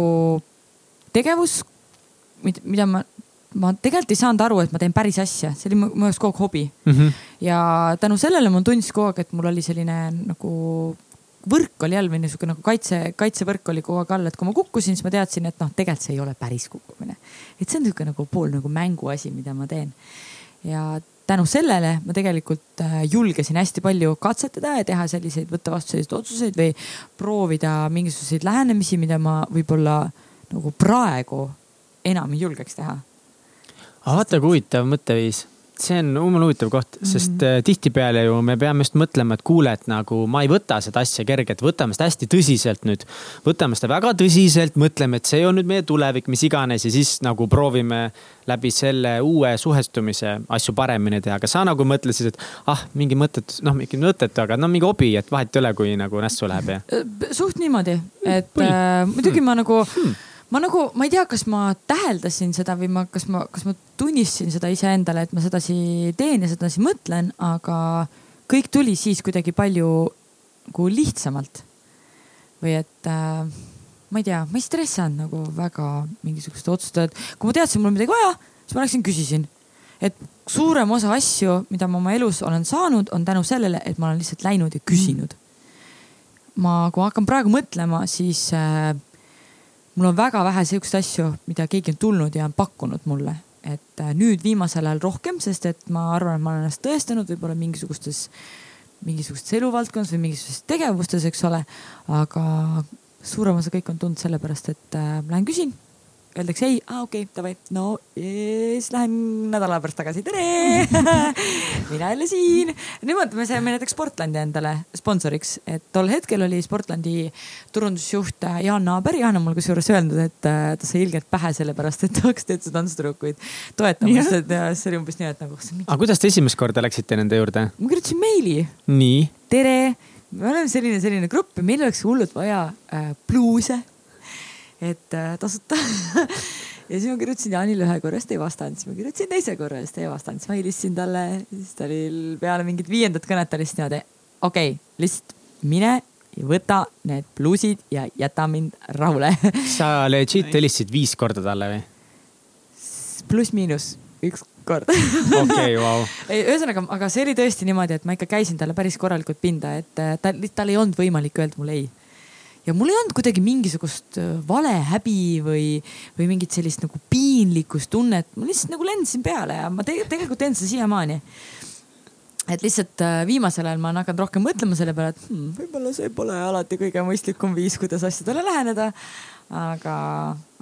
tegevus, mida ma, ma tegelikult ei saanud aru, et ma teen päris asja, see oli mu jaoks kogu aeg hobi ja tänu sellele ma tundsin kogu aeg, et mul oli selline nagu võrk oli jälle või niisugune nagu kaitse, kaitsevõrk oli kogu aeg all, et kui ma kukkusin, siis ma teadsin, et noh, tegelikult see ei ole päris kukkumine. et see on niisugune nagu pool nagu mänguasi, mida ma teen. ja tänu sellele ma tegelikult äh, julgesin hästi palju katsetada ja teha selliseid, võtta vastu selliseid otsuseid või proovida mingisuguseid lähenemisi, mida ma võib-olla nagu praegu enam ei julgeks teha. aga vaata kui huvitav mõtteviis, see on jumala huvitav koht, sest äh, tihtipeale ju me peame just mõtlema, et kuule, et nagu ma ei võta seda asja kergelt, võtame seda hästi tõsiselt nüüd. võtame seda väga tõsiselt, mõtleme, et see on nüüd meie tulevik, mis iganes ja siis nagu proovime läbi selle uue suhestumise asju paremini teha, aga sa nagu mõtlesid, et ah, mingi mõttetu, noh, mingi mõttetu, aga no mingi hobi, et vahet ei ole, kui nagu nässu läheb ja. suht niimoodi, et äh, muidugi ma nagu hmm., ma nagu, ma ei tea, kas ma täheldasin seda või ma, kas ma, kas ma tunnistasin seda iseendale, et ma sedasi teen ja sedasi mõtlen, aga kõik tuli siis kuidagi palju nagu lihtsamalt. või et äh, ma ei tea, ma ei stressanud nagu väga mingisuguste otsuste, et kui ma teadsin, mul on midagi vaja, siis ma läksin küsisin. et suurem osa asju, mida ma oma elus olen saanud, on tänu sellele, et ma olen lihtsalt läinud ja küsinud ma, kui ma hakkan praegu mõtlema, siis äh, mul on väga vähe siukseid asju, mida keegi on tulnud ja on pakkunud mulle. et äh, nüüd viimasel ajal rohkem, sest et ma arvan, et ma olen ennast tõestanud võib-olla mingisugustes, mingisugustes eluvaldkondades või mingisugustes tegevustes, eks ole. aga suurem osa kõik on tulnud sellepärast, et äh, lähen küsin. Öeldakse ei, aa okei okay,, davai, no siis lähen nädala pärast tagasi, tere. mina jälle siin. niimoodi me saime näiteks Sportlandi endale sponsoriks, et tol hetkel oli Sportlandi turundusjuht äh, Jaan Naaber. Jaan on mul kusjuures öelnud, et äh, ta sai ilgelt pähe sellepärast, et tahaks teatud tantsutüdrukuid toetamas, et ja see oli umbes nii, et nagu. aga kuidas te esimest korda läksite nende juurde? ma kirjutasin meili nii, tere, me oleme selline, selline grupp ja meil oleks hullult vaja äh, bluuse. Et äh, tasuta ja siis ma kirjutasin Jaanile ühe korra, siis ta ei vastanud, siis ma kirjutasin teise korra, siis ta ei vastanud, siis ma helistasin talle, siis ta oli peale mingit viiendat kõnet oli siis niimoodi, okei okay,, lihtsalt mine ja võta need bluusid ja jäta mind rahule. sa legit helistasid viis korda talle või? pluss-miinus üks kord okei, vau. ei, ühesõnaga, aga see oli tõesti niimoodi, et ma ikka käisin talle päris korralikult pinda, et äh, tal, tal ei olnud võimalik öelda mulle ei. Ja mul ei olnud kuidagi mingisugust äh, valehäbi või, või mingit sellist nagu piinlikkustunnet, ma lihtsalt nagu lendasin peale ja ma te tegelikult teen seda siiamaani. Et lihtsalt äh, viimasel ajal ma olen hakanud rohkem mõtlema selle peale, et hmm, võib-olla see pole alati kõige mõistlikum viis, kuidas asjadele läheneda. aga,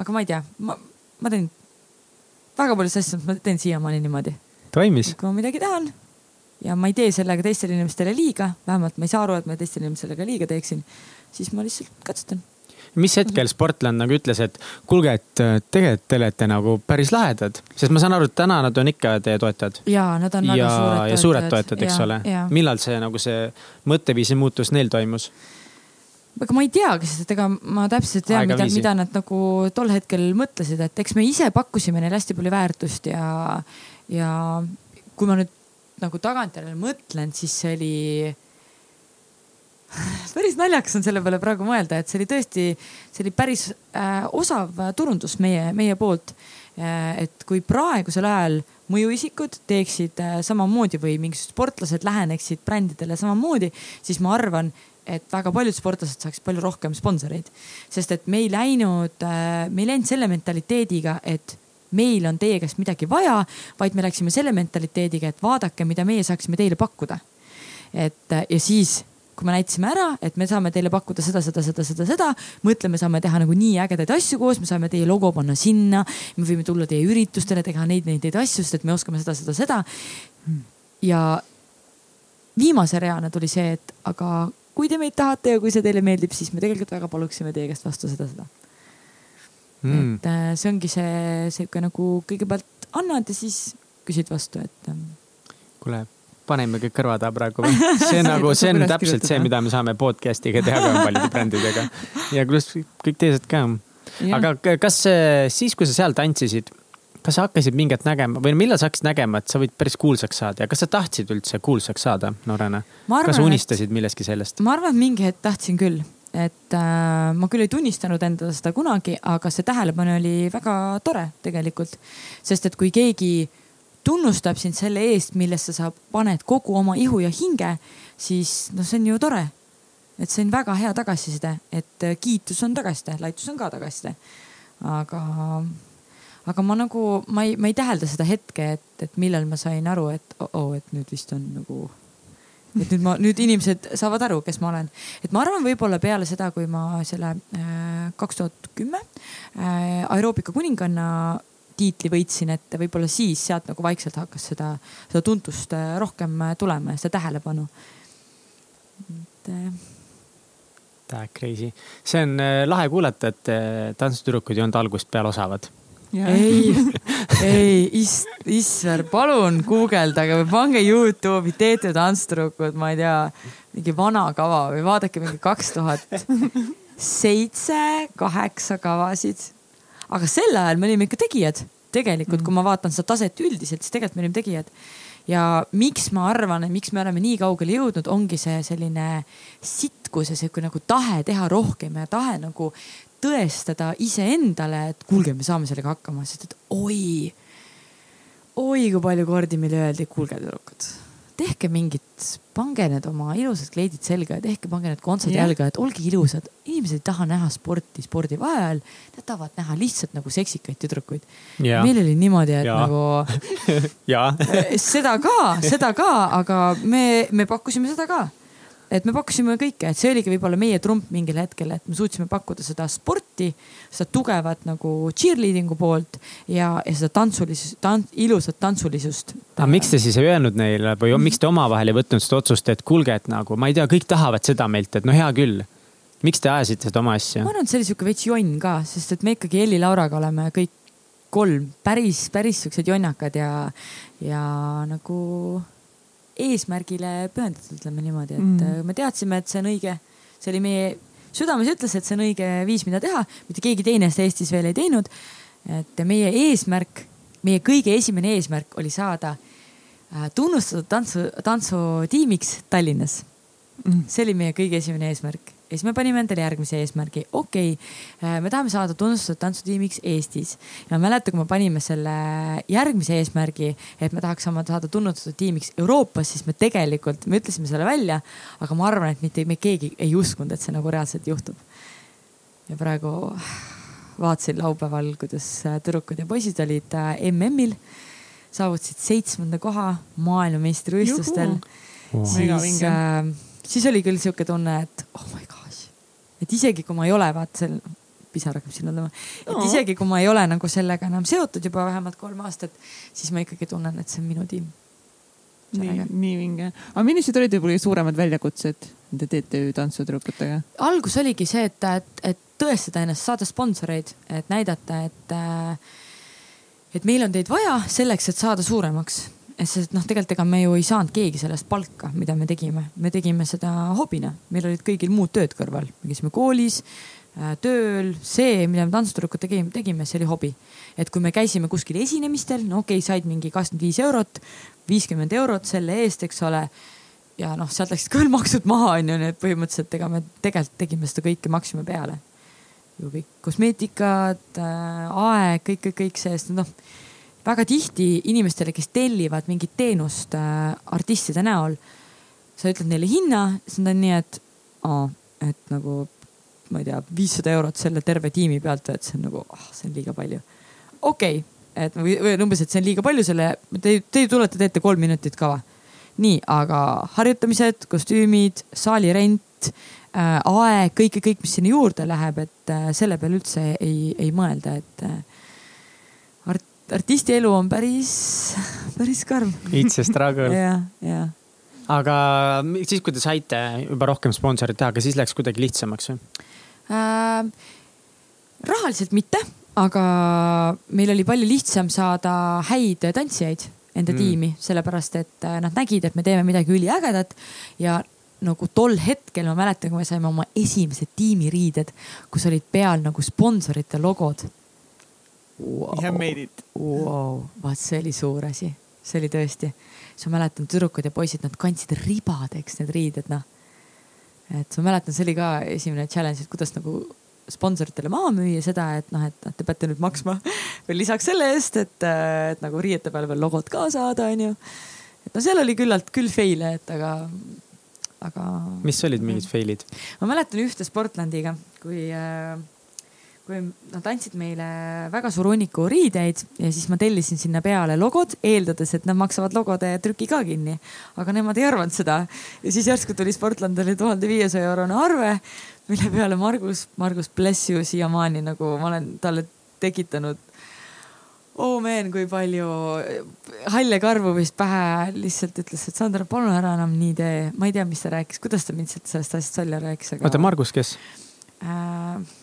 aga ma ei tea, ma, ma teen väga paljusid asju, ma teen siiamaani niimoodi. Toimis? kui ma midagi tahan. Ja ma ei tee sellega teistele inimestele liiga, vähemalt ma ei saa aru, et ma teistele inimestele ka liiga teeksin, siis ma lihtsalt katsetan. mis hetkel sportlane nagu ütles, et kuulge, et äh, tegelikult te olete nagu päris lahedad, sest ma saan aru, et täna nad on ikka teie toetajad. ja nad on väga ja, suured ja suured toetajad, eks Ja- ole millal see nagu see mõtteviisi muutus neil toimus? aga ma ei teagi, sest ega ma täpselt ei tea, mida, mida nad nagu tol hetkel mõtlesid, et eks me ise pakkusime neile hästi palju väärtust ja, ja kui ma nüüd nagu tagantjärele mõtlen, siis see oli. Päris naljakas on selle peale praegu mõelda, et see oli tõesti, see oli päris äh, osav turundus meie, meie poolt äh,. et kui praegusel ajal mõjuisikud teeksid äh, samamoodi või mingisugused sportlased läheneksid brändidele samamoodi, siis ma arvan, et väga paljud sportlased saaksid palju rohkem sponsoreid. sest et me ei läinud, me ei läinud selle mentaliteediga, et meil on teie käest midagi vaja, vaid me läksime selle mentaliteediga, et vaadake, mida meie saaksime teile pakkuda. et äh, ja siis kui me näitasime ära, et me saame teile pakkuda seda, seda, seda, seda, seda, mõtleme, saame teha nagu nii ägedaid asju koos, me saame teie logo panna sinna, me võime tulla teie üritustele, teha neid, neid, neid asju, sest et me oskame seda, seda, seda. ja viimase reana tuli see, et aga kui te meid tahate ja kui see teile meeldib, siis me tegelikult väga paluksime teie käest vastu seda, seda mm.. et äh, see ongi see sihuke nagu kõigepealt annad ja siis küsid vastu, et ähm, kuule, paneme kõik kõrva taha praegu või? see nagu, see on täpselt see, mida me saame podcast'iga teha ka paljude brändidega. ja pluss kõik teised ka. aga kas äh, siis, kui sa seal tantsisid, kas sa hakkasid mingit nägema või millal sa hakkasid nägema, et sa võid päris kuulsaks saada ja kas sa tahtsid üldse kuulsaks saada noorena? Kas sa unistasid millestki sellest? ma arvan, et mingi hetk tahtsin küll, et äh, ma küll ei tunnistanud endale seda kunagi, aga see tähelepanu oli väga tore tegelikult. sest et kui keegi tunnustab sind selle eest, millesse sa paned kogu oma ihu ja hinge, siis noh, see on ju tore. et see on väga hea tagasiside, et äh, kiitus on tagasiside, laitus on ka tagasiside. aga, aga ma nagu, ma ei, ma ei tähelda seda hetke, et, et millal ma sain aru, et oo oh, -oh, et nüüd vist on nagu et nüüd ma, nüüd inimesed saavad aru, kes ma olen. et ma arvan, võib-olla peale seda, kui ma selle kaks tuhat kümme äh, aeroobika kuninganna tiitli võitsin, et võib-olla siis sealt nagu vaikselt hakkas seda, seda tuntust äh, rohkem äh, tulema ja seda tähelepanu. et äh, That crazy. see on lahe kuulata, et tantsutüdrukud ei olnud algusest peale osavad. ei, ei, is-, Isver, palun guugeldage või pange Youtube'i Teete tantstüdrukud, ma ei tea, mingi vana kava või vaadake mingi kaks tuhat seitse, kaheksa kavasid. Aga sel ajal me olime ikka tegijad, tegelikult, kui ma vaatan seda taset üldiselt, siis tegelikult me olime tegijad. ja miks ma arvan, et miks me oleme nii kaugele jõudnud, ongi see selline sitkus ja sihuke nagu tahe teha rohkem ja tahe nagu tõestada iseendale, et kuulge, me saame sellega hakkama, sest et oi, oi kui palju kordi meile öeldi, kuulge tüdrukud, tehke mingit, pange need oma ilusad kleidid selga ja tehke, pange need kontsad Jah. jalga, et olge ilusad. inimesed ei taha näha sporti spordi ajal, nad tahavad näha lihtsalt nagu seksikaid tüdrukuid. Jaa. meil oli niimoodi, et Jaa. nagu seda ka, seda ka, aga me, me pakkusime seda ka. Et me pakkusime kõike, et see oligi võib-olla meie trump mingil hetkel, et me suutsime pakkuda seda sporti, seda tugevat nagu cheerleading'u poolt ja, ja seda tantsulisust tan,, ilusat tantsulisust. aga miks te siis ei öelnud neile või miks te omavahel ei võtnud seda otsust, et kuulge, et nagu ma ei tea, kõik tahavad seda meilt, et no hea küll. miks te ajasite seda oma asja ma? arvan, et see oli sihuke veits jonn ka, sest et me ikkagi Elli Lauraga oleme kõik kolm päris, päris siuksed jonnakad ja, ja nagu eesmärgile pühendatud, ütleme niimoodi, et Mm. mm. me teadsime, et see on õige. see oli meie südames ütles, et see on õige viis, mida teha, mitte keegi teine seda Eestis veel ei teinud. et meie eesmärk, meie kõige esimene eesmärk oli saada äh, tunnustatud tantsu, tantsutiimiks Tallinnas see oli meie kõige esimene eesmärk ja siis me panime endale järgmise eesmärgi, okei okay,, me tahame saada tunnustatud tantsutiimiks Eestis. ja ma mäletan, kui me panime selle järgmise eesmärgi, et me tahaks oma saada tunnustatud tiimiks Euroopas, siis me tegelikult, me ütlesime selle välja, aga ma arvan, et mitte me keegi ei uskunud, et see nagu reaalselt juhtub. ja praegu vaatasin laupäeval, kuidas tüdrukud ja poisid olid äh, MM-il, saavutasid seitsmenda koha maailmameistrivõistlustel. Siis äh, siis oli küll sihuke tunne, et oh my gosh, et isegi kui ma ei ole, vaat seal pisar hakkab sinna tulema, et Oo. isegi kui ma ei ole nagu sellega enam seotud juba vähemalt kolm aastat, siis ma ikkagi tunnen, et see on minu tiim. nii, nii vinge. aga millised olid võib-olla suuremad väljakutsed nende TTÜ tantsutüdrukutega? algus oligi see, et, et, et tõestada ennast, saada sponsoreid, et näidata, et, et meil on teid vaja selleks, et saada suuremaks. Sest noh, tegelikult ega me ju ei saanud keegi sellest palka, mida me tegime, me tegime seda hobina, meil olid kõigil muud tööd kõrval, me käisime koolis, tööl, see, mida me tantsutüdrukud tegime, tegime, see oli hobi. et kui me käisime kuskil esinemistel, no okei okay,, said mingi kakskümmend viis eurot, viiskümmend eurot selle eest, eks ole. Ja noh, sealt läksid ka veel maksud maha, onju, nii et põhimõtteliselt ega me tegelikult tegime seda kõike maksime peale. ju kõik kosmeetikad äh,, aeg, kõik, kõik, kõik see, sest noh, väga tihti inimestele, kes tellivad mingit teenust äh, artistide näol, sa ütled neile hinna, siis nad on nii, et aa, et nagu ma ei tea, viissada eurot selle terve tiimi pealt, et see on nagu ah,, see on liiga palju. okei okay,, et või, või umbes, et see on liiga palju selle, te, te tulete, teete kolm minutit kava nii, aga harjutamised, kostüümid, saali rent äh,, aeg, kõik, kõik, mis sinna juurde läheb, et äh, selle peale üldse ei, ei mõelda, et äh, art, artisti elu on päris, päris karm. It's a struggle. jah, jah. aga siis, kui te saite juba rohkem sponsorit teha, kas siis läks kuidagi lihtsamaks või? äh,. rahaliselt mitte, aga meil oli palju lihtsam saada häid tantsijaid enda Mm. mm. tiimi, sellepärast et äh, nad nägid, et me teeme midagi üliägedat ja nagu tol hetkel ma mäletan, kui me saime oma esimesed tiimiriided, kus olid peal nagu sponsorite logod wow. We have made it. wow.. vaat see oli suur asi, see oli tõesti, siis ma mäletan tüdrukud ja poisid, nad kandsid ribadeks need riided, noh. et ma mäletan, see oli ka esimene challenge, et kuidas nagu sponsoritele maha müüa seda, et noh, et te peate nüüd maksma veel lisaks selle eest, et, et nagu riiete peale veel logot ka saada, onju. et no seal oli küllalt küll fail'e, et aga, aga. mis olid mingid fail'id? ma mäletan ühte Sportlandiga, kui, kui nad andsid meile väga suur hunniku riideid ja siis ma tellisin sinna peale logod, eeldades, et nad maksavad logode trüki ka kinni. aga nemad ei arvanud seda ja siis järsku tuli Sportlandile tuhande viiesaja eurone arve, mille peale Margus, Margus bless you siiamaani nagu ma olen talle tekitanud oh man, kui palju halle karvu vist pähe lihtsalt ütles, et Sandra, palun ära enam nii tee. ma ei tea, mis ta rääkis, kuidas ta mind sealt sellest asjast välja rääkis, aga. oota, Margus, kes? äh,.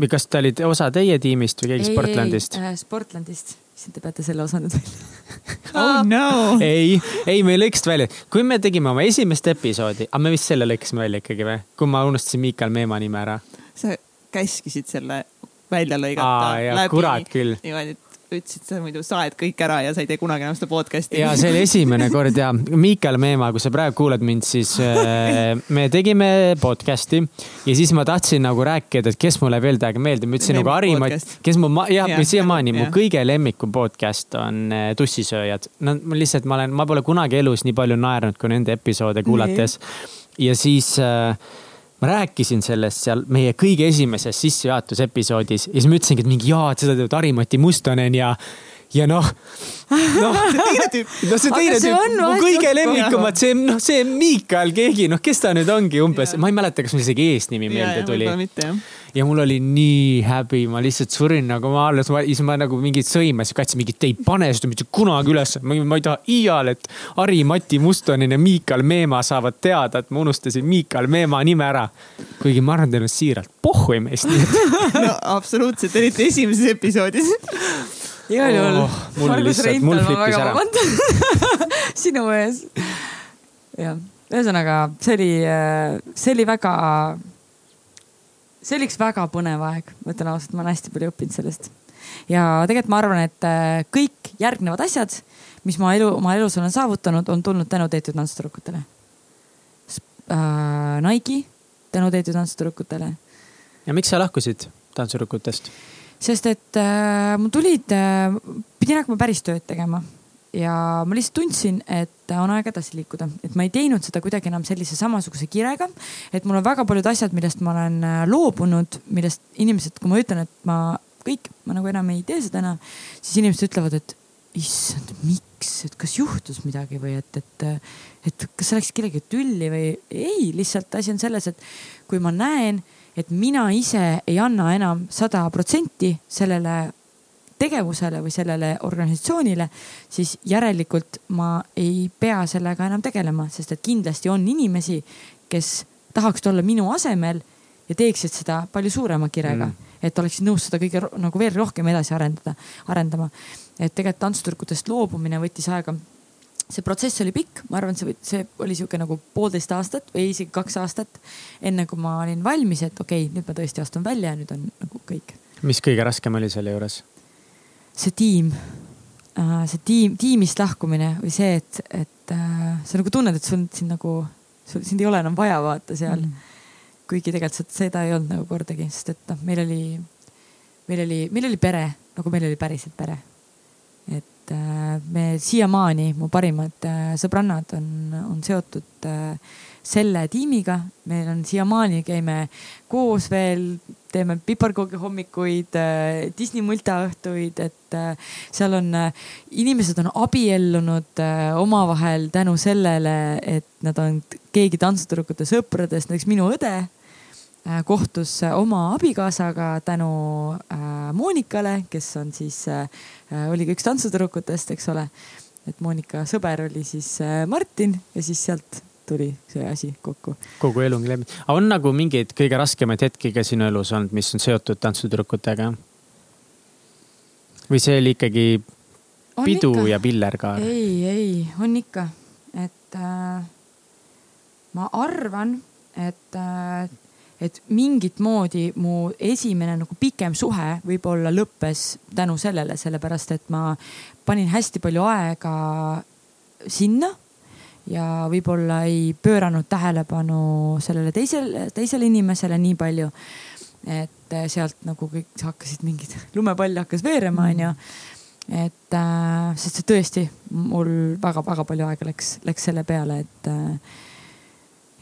Või kas ta oli osa teie tiimist või keegi ei, Sportlandist? ei, äh, Sportlandist, issand, te peate selle osa nüüd välja. oh no. ei, ei, me ei lõikast välja. kui me tegime oma esimest episoodi, aga me vist selle lõikasime välja ikkagi või? kui ma unustasin Miikal Meemaa nime ära. sa käskisid selle välja lõigata kurat küll. niimoodi, et ütlesid, sa muidu saed kõik ära ja sa ei tee kunagi enam seda podcast'i. ja see oli esimene kord ja Miikal Meemaa, kui sa praegu kuulad mind, siis äh, me tegime podcast'i ja siis ma tahtsin nagu rääkida, et kes mulle veel täiega meeldib, ma ütlesin nagu Lemmikpodcast., kes mu, jah Jah, ja,, siiamaani mu kõige lemmikum podcast on äh, Tussisööjad. no ma lihtsalt, ma olen, ma pole kunagi elus nii palju naernud kui nende episoode kuulates. ja siis äh, ma rääkisin sellest seal meie kõige esimeses sissejuhatusepisoodis ja siis ma ütlesingi, et mingi jaa, et seda teevad Harimati Mustonen ja, ja noh, noh, teine tüüp. no see teine see tüüp mu kõige lemmikumad, see noh, see Miikal keegi, noh, kes ta nüüd ongi umbes, ma ei mäleta, kas mul isegi eesnimi meelde tuli. mitte jah. ja mul oli nii häbi, ma lihtsalt surin nagu ma alles, siis ma nagu mingit sõimasin, katsin mingit, ei pane seda mitte kunagi üles, ma ei taha iial, et Hari-Mati Mustonen ja Miikal Meemaa saavad teada, et ma unustasin Miikal Meemaa nime ära. kuigi ma arvan, teil on siiralt pohhui meist, no absoluutselt, eriti esimeses episoodis. igal juhul Oh, lihtsalt- mul flippis ära. vabandan sinu ees. jah, ühesõnaga see oli, see oli väga, see oli üks väga põnev aeg, ma ütlen ausalt, ma olen hästi palju õppinud sellest. ja tegelikult ma arvan, et äh, kõik järgnevad asjad, mis ma elu, oma elus olen saavutanud, on tulnud tänu tehtud tantsutüdrukutele. Äh, Nike tänu tehtud tantsutüdrukutele ja miks sa lahkusid tantsurükkutest? Sest et äh, mul tulid äh,, pidin hakkama päris tööd tegema. Ja ma lihtsalt tundsin, et on aeg edasi liikuda, et ma ei teinud seda kuidagi enam sellise samasuguse kirega. et mul on väga paljud asjad, millest ma olen äh, loobunud, millest inimesed, kui ma ütlen, et ma kõik, ma nagu enam ei tee seda enam, siis inimesed ütlevad, et issand, miks, et kas juhtus midagi või et, et, et kas sa läksid kellegi tülli või ei, lihtsalt asi on selles, et kui ma näen, et mina ise ei anna enam sada protsenti sellele tegevusele või sellele organisatsioonile, siis järelikult ma ei pea sellega enam tegelema, sest et kindlasti on inimesi, kes tahaksid olla minu asemel ja teeksid seda palju suurema kirega Mm. et oleksid nõus seda kõige nagu veel rohkem edasi arendada, arendama. et tegelikult tantsutüdrukutest loobumine võttis aega see protsess oli pikk, ma arvan, see, see oli sihuke nagu poolteist aastat või isegi kaks aastat, enne kui ma olin valmis, et okei okay,, nüüd ma tõesti astun välja ja nüüd on nagu kõik. mis kõige raskem oli selle juures? see tiim, see tiim, tiimist lahkumine või see, et, et äh, sa nagu tunned, et sul siin nagu, sul sind ei ole enam vaja vaata seal mm.. kuigi tegelikult seda- seda ei olnud nagu kordagi, sest et noh, meil oli, meil oli, meil oli pere, nagu meil oli päriselt pere. Et äh, me siiamaani, mu parimad äh, sõbrannad on, on seotud äh, selle tiimiga, meil on siiamaani käime koos veel, teeme piparkoogi hommikuid Disney multaõhtuid, et seal on inimesed on abiellunud omavahel tänu sellele, et nad on keegi tantsutüdrukute sõpradest, näiteks minu õde kohtus äh, oma abikaasaga tänu äh, Monikale, kes on siis äh,, oli ka üks tantsutüdrukutest, eks ole. et Monika sõber oli siis äh, Martin ja siis sealt tuli see asi kokku. kogu elu ongi läbi. aga on nagu mingeid kõige raskemaid hetki ka sinu elus olnud, mis on seotud tantsutüdrukutega? või see oli ikkagi On pidu ikka. ja pillerkaar. ei, ei, on ikka, et äh, ma arvan, et äh,, et mingit moodi mu esimene nagu pikem suhe võib-olla lõppes tänu sellele, sellepärast et ma panin hästi palju aega sinna ja võib-olla ei pööranud tähelepanu sellele teisele, teisele inimesele nii palju. et sealt nagu kõik hakkasid mingid, lumepall hakkas veerema, onju et äh, sest see tõesti mul väga-väga palju aega läks, läks selle peale, et äh,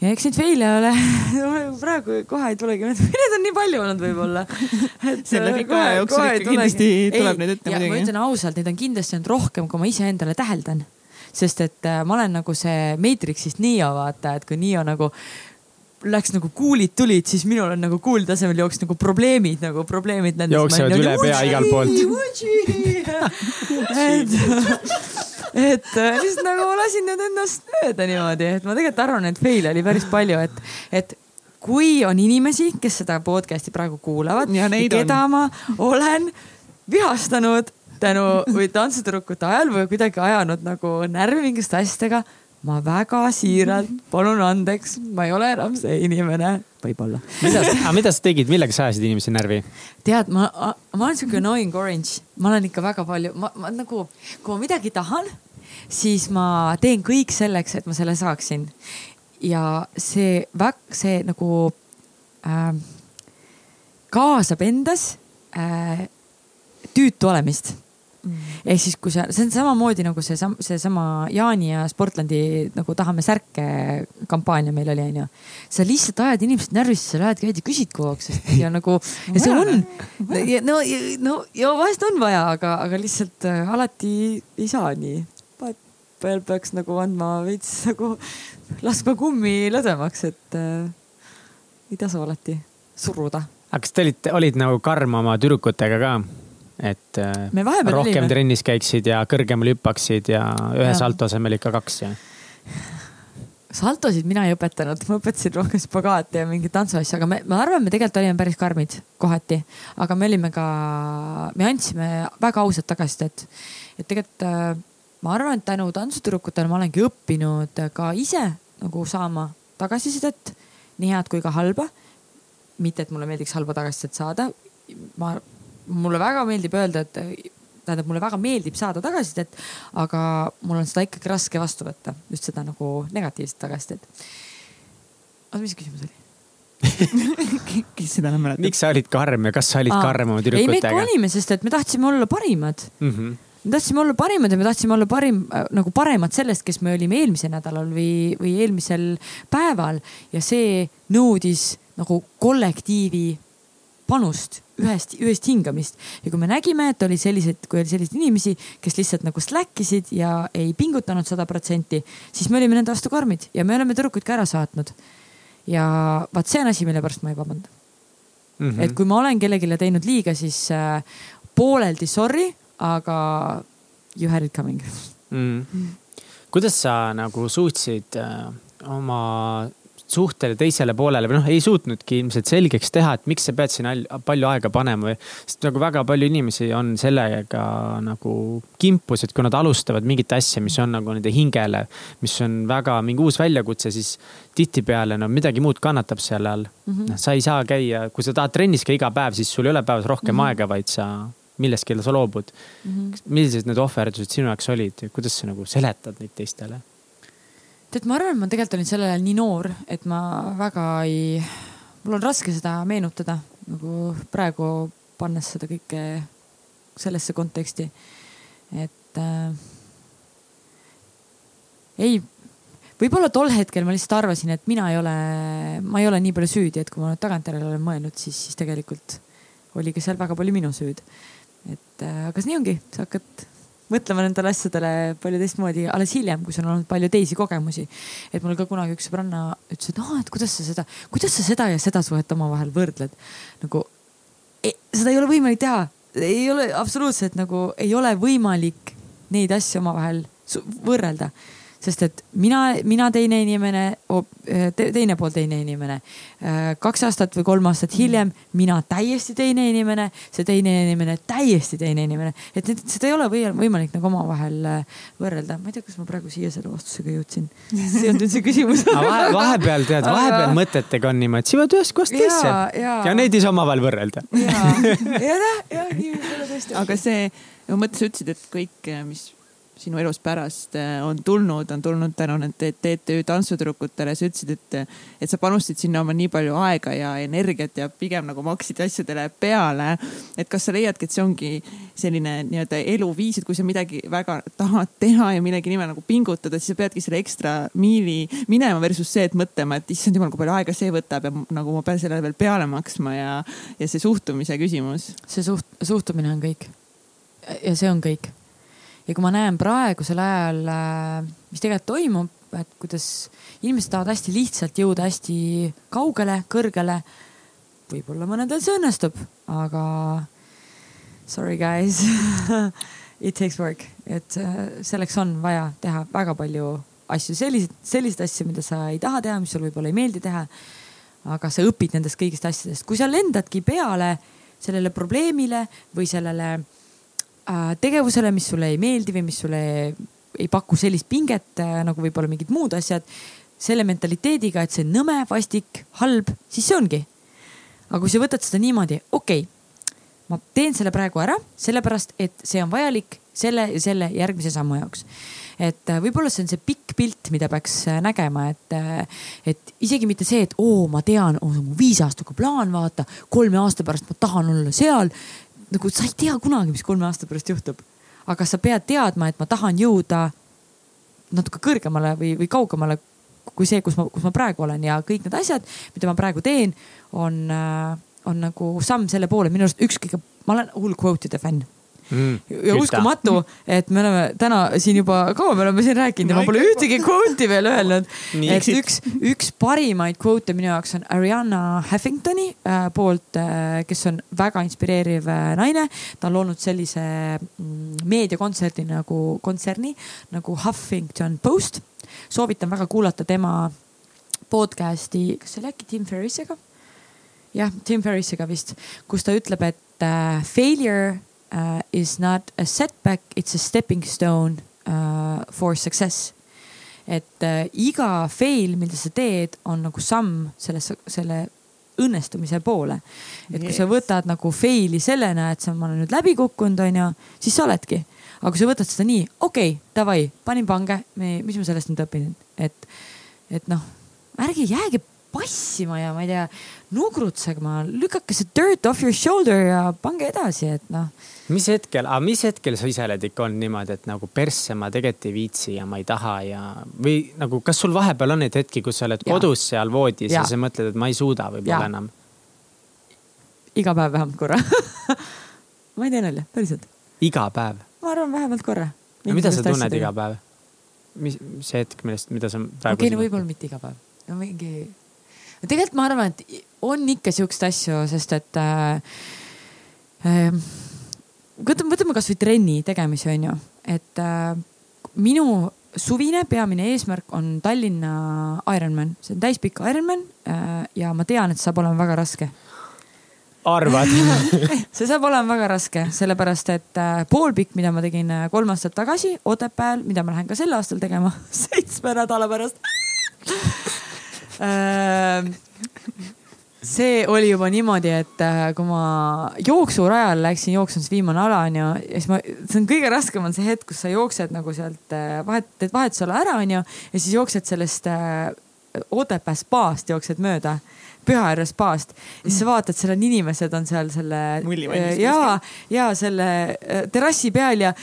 ja eks neid fail'e ole, praegu kohe ei tulegi, neid on nii palju olnud võib-olla. Selle pika aja jooksul ikka kindlasti tuleb neid ette ma muidugi. ütlen ausalt, neid on kindlasti olnud rohkem, kui ma iseendale täheldan. sest et äh, ma olen nagu see Matrixist Neo vaata, et kui Neo nagu läks nagu kuulid tulid, siis minul on nagu kuulide tasemel jooks nagu probleemid nagu probleemid. Jooksevad üle pea igalt poolt. et, et äh, lihtsalt nagu ma lasin need ennast mööda niimoodi, et ma tegelikult arvan, et fail'e oli päris palju, et, et kui on inimesi, kes seda podcast'i praegu kuulavad Ja neid keda ma olen vihastanud tänu või tantsutüdrukute ajal või kuidagi ajanud nagu närvi mingite asjadega. Ma väga siiralt palun andeks, ma ei ole enam see inimene, võib-olla. mida, aga mida sa tegid, millega sa ajasid inimesi närvi? tead, ma, ma olen sihuke annoying orange, ma olen ikka väga palju, ma, ma nagu, kui ma midagi tahan, siis ma teen kõik selleks, et ma selle saaksin. ja see, see nagu äh, kaasab endas äh, tüütu olemist ehk siis, kui sa, see on samamoodi nagu see, seesama Jaani ja Sportlandi nagu tahame särke kampaania meil oli, onju. sa lihtsalt ajad inimesed närvisse, sa lähed käid ja küsid kogu aeg, sest ja nagu ja see on, no, no ja vahest on vaja, aga, aga lihtsalt äh, alati ei saa nii. peal peaks nagu andma veits nagu, laskma kummi lõdvemaks, et äh, ei tasu alati suruda. aga kas te olite, olid nagu karm oma tüdrukutega ka? Et äh, rohkem olime. trennis käiksid ja kõrgemale hüppaksid ja ühe Jaa. salto asemel ikka kaks ja. saltosid mina ei õpetanud, ma õpetasin rohkem spagaati ja mingeid tantsuasju, aga me, ma arvan, me tegelikult olime päris karmid kohati, aga me olime ka, me andsime väga ausat tagasisidet. et tegelikult äh, ma arvan, et tänu tantsutüdrukutele ma olengi õppinud ka ise nagu saama tagasisidet, nii head kui ka halba. mitte, et mulle meeldiks halba tagasisidet saada. ma, mulle väga meeldib öelda, et tähendab, mulle väga meeldib saada tagasisidet, aga mul on seda ikkagi raske vastu võtta, just seda nagu negatiivset tagasisidet. oota, mis see küsimus oli? kes seda enam mäletab? miks sa olid karm ja kas sa olid karm oma ei, me ikka tüdrukutega? olime, sest et me tahtsime olla parimad. Mhm. me tahtsime olla parimad ja me tahtsime olla parim äh, nagu paremad sellest, kes me olime eelmisel nädalal või, või eelmisel päeval ja see nõudis nagu kollektiivi panust, ühest, ühest hingamist ja kui me nägime, et oli selliseid, kui oli selliseid inimesi, kes lihtsalt nagu slack isid ja ei pingutanud sada protsenti, siis me olime nende vastu karmid ja me oleme tüdrukuid ka ära saatnud. ja vaat see on asi, mille pärast ma ei vabanda. Mhm. et kui ma olen kellelegi teinud liiga, siis äh, pooleldi sorry, aga you had it coming. mm.. kuidas sa nagu suutsid äh, oma suhtele teisele poolele või noh, ei suutnudki ilmselt selgeks teha, et miks sa pead sinna al- palju aega panema või. sest nagu väga palju inimesi on sellega nagu kimpus, et kui nad alustavad mingit asja, mis on nagu nende hingele, mis on väga mingi uus väljakutse, siis tihtipeale no midagi muud kannatab selle all mm. -hmm. sa ei saa käia, kui sa tahad trennis käia iga päev, siis sul ei ole päevas rohkem mm -hmm. aega, vaid sa millestki sa loobud mm. -hmm. millised need ohverdused sinu jaoks olid, kuidas sa nagu seletad neid teistele? tead, ma arvan, et ma tegelikult olin sellel ajal nii noor, et ma väga ei, mul on raske seda meenutada nagu praegu pannes seda kõike sellesse konteksti. et äh, ei, võib-olla tol hetkel ma lihtsalt arvasin, et mina ei ole, ma ei ole nii palju süüdi, et kui ma nüüd tagantjärele olen mõelnud, siis, siis tegelikult oli ka seal väga palju minu süüd. et äh, aga nii ongi, sa hakkad mõtlema nendele asjadele palju teistmoodi alles hiljem, kui sul on olnud palju teisi kogemusi. et mul ka kunagi üks sõbranna ütles, et aa, et kuidas sa seda, kuidas sa seda ja seda suhet omavahel võrdled. nagu ei, seda ei ole võimalik teha, ei ole absoluutselt nagu ei ole võimalik neid asju omavahel võrrelda. Sest et mina, mina teine inimene, teine pool teine inimene. kaks aastat või kolm aastat hiljem mina täiesti teine inimene, see teine inimene täiesti teine inimene. et need, seda ei ole võimalik nagu omavahel äh, võrrelda. ma ei tea, kas ma praegu siia selle vastusega jõudsin. see ei olnud üldse küsimus vahe, vahepeal tead, vahepeal mõtetega on niimoodi, et sivad ühest kohast teise ja, ja. ja neid ei saa omavahel võrrelda. ja, ja, ja nii võib-olla tõesti. aga see, mõttes sa ütlesid, et kõik, mis sinu elus pärast äh, on tulnud, on tulnud tänu nende TTÜ tantsutüdrukutele. sa ütlesid, et, et sa panustasid sinna oma nii palju aega ja energiat ja pigem nagu maksid asjadele peale. et kas sa leiadki, et see ongi selline nii-öelda eluviis, et kui sa midagi väga tahad teha ja millegi nimel nagu pingutada, siis sa peadki selle ekstra miili minema versus see, et mõtlema, et issand jumal, kui palju aega see võtab ja nagu ma pean sellele veel peale maksma ja, ja see suhtumise küsimus. see suht-, suhtumine on kõik. ja see on kõik ja kui ma näen praegusel ajal, äh, mis tegelikult toimub, et kuidas inimesed tahavad hästi lihtsalt jõuda hästi kaugele, kõrgele. võib-olla mõnedel see õnnestub, aga sorry guys it takes work, et äh, selleks on vaja teha väga palju asju, selliseid, selliseid asju, mida sa ei taha teha, mis sul võib-olla ei meeldi teha. aga sa õpid nendest kõigist asjadest, kui sa lendadki peale sellele probleemile või sellele tegevusele, mis sulle ei meeldi või mis sulle ei paku sellist pinget äh, nagu võib-olla mingid muud asjad. selle mentaliteediga, et see on nõme, vastik, halb, siis see ongi. aga kui sa võtad seda niimoodi, okei okay,, ma teen selle praegu ära, sellepärast et see on vajalik selle ja selle järgmise sammu jaoks. et äh, võib-olla see on see pikk pilt, mida peaks nägema, et, et isegi mitte see, et oo, ma tean, on mu viisaastaku plaan, vaata, kolme aasta pärast ma tahan olla seal nagu sa ei tea kunagi, mis kolme aasta pärast juhtub. aga sa pead teadma, et ma tahan jõuda natuke kõrgemale või, või kaugemale kui see, kus ma, kus ma praegu olen ja kõik need asjad, mida ma praegu teen, on, äh, on nagu samm selle poole. minu arust üks kõige, ma olen hull quote'ide fänn mm,. ja uskumatu, et me oleme täna siin juba kaua, me oleme siin rääkinud ja ma pole ühtegi kvooti veel öelnud. et üks, üks parimaid kvoote minu jaoks on Arianna Huffingtoni äh, poolt äh,, kes on väga inspireeriv äh, naine. ta on loonud sellise mm, meediakontserdi nagu, kontserni nagu Huffington Post. soovitan väga kuulata tema podcast'i, kas see oli äkki Tim Ferrissega? jah, Tim Ferrissega vist, kus ta ütleb, et äh, failure uh, is not a setback, it's a stepping stone uh, for success. et uh, iga fail, mida sa teed, on nagu samm sellesse, selle õnnestumise poole. et yes. kui sa võtad nagu fail'i sellena, et sa, ma olen nüüd läbi kukkunud, onju, siis sa oledki. aga kui sa võtad seda nii, okei okay,, davai, panin pange, mis ma sellest nüüd õpin, et, et noh, ärge jääge passima ja ma ei tea, nugrutsema, lükake see dirt off your shoulder ja pange edasi, et noh. mis hetkel, aga mis hetkel sa ise oled ikka olnud niimoodi, et nagu persse ma tegelikult ei viitsi ja ma ei taha ja või nagu, kas sul vahepeal on neid hetki, kus sa oled ja. kodus seal voodis ja. ja sa mõtled, et ma ei suuda võib-olla enam? iga päev vähemalt korra ma ei tee nalja, päriselt. iga päev? ma arvan, vähemalt korra. mida sa tunned iga päev? mis, mis hetk, millest, mida sa praegu. okei okay,, no võib-olla mitte iga päev. no mingi tegelikult ma arvan, et on ikka siukseid asju, sest et äh, äh, võtame, võtame kasvõi trenni tegemisi, onju, et äh, minu suvine peamine eesmärk on Tallinna Ironman, see on täispikk Ironman äh, ja ma tean, et saab olema väga raske. Arvad? See saab olema väga raske, sellepärast et äh, poolpikk, mida ma tegin äh, kolm aastat tagasi Otepääl, mida ma lähen ka sel aastal tegema seitsme nädala pärast see oli juba niimoodi, et äh, kui ma jooksurajal läksin jooksma, siis viimane ala on ju, ja siis ma, see on kõige raskem on see hetk, kus sa jooksed nagu sealt äh, vahet, teed vahetusala ära, on ju, ja siis jooksed sellest Otepää spaast jooksed mööda. Pühaääre spaast ja siis sa vaatad, seal on inimesed on seal selle ja, ja selle terrassi peal ja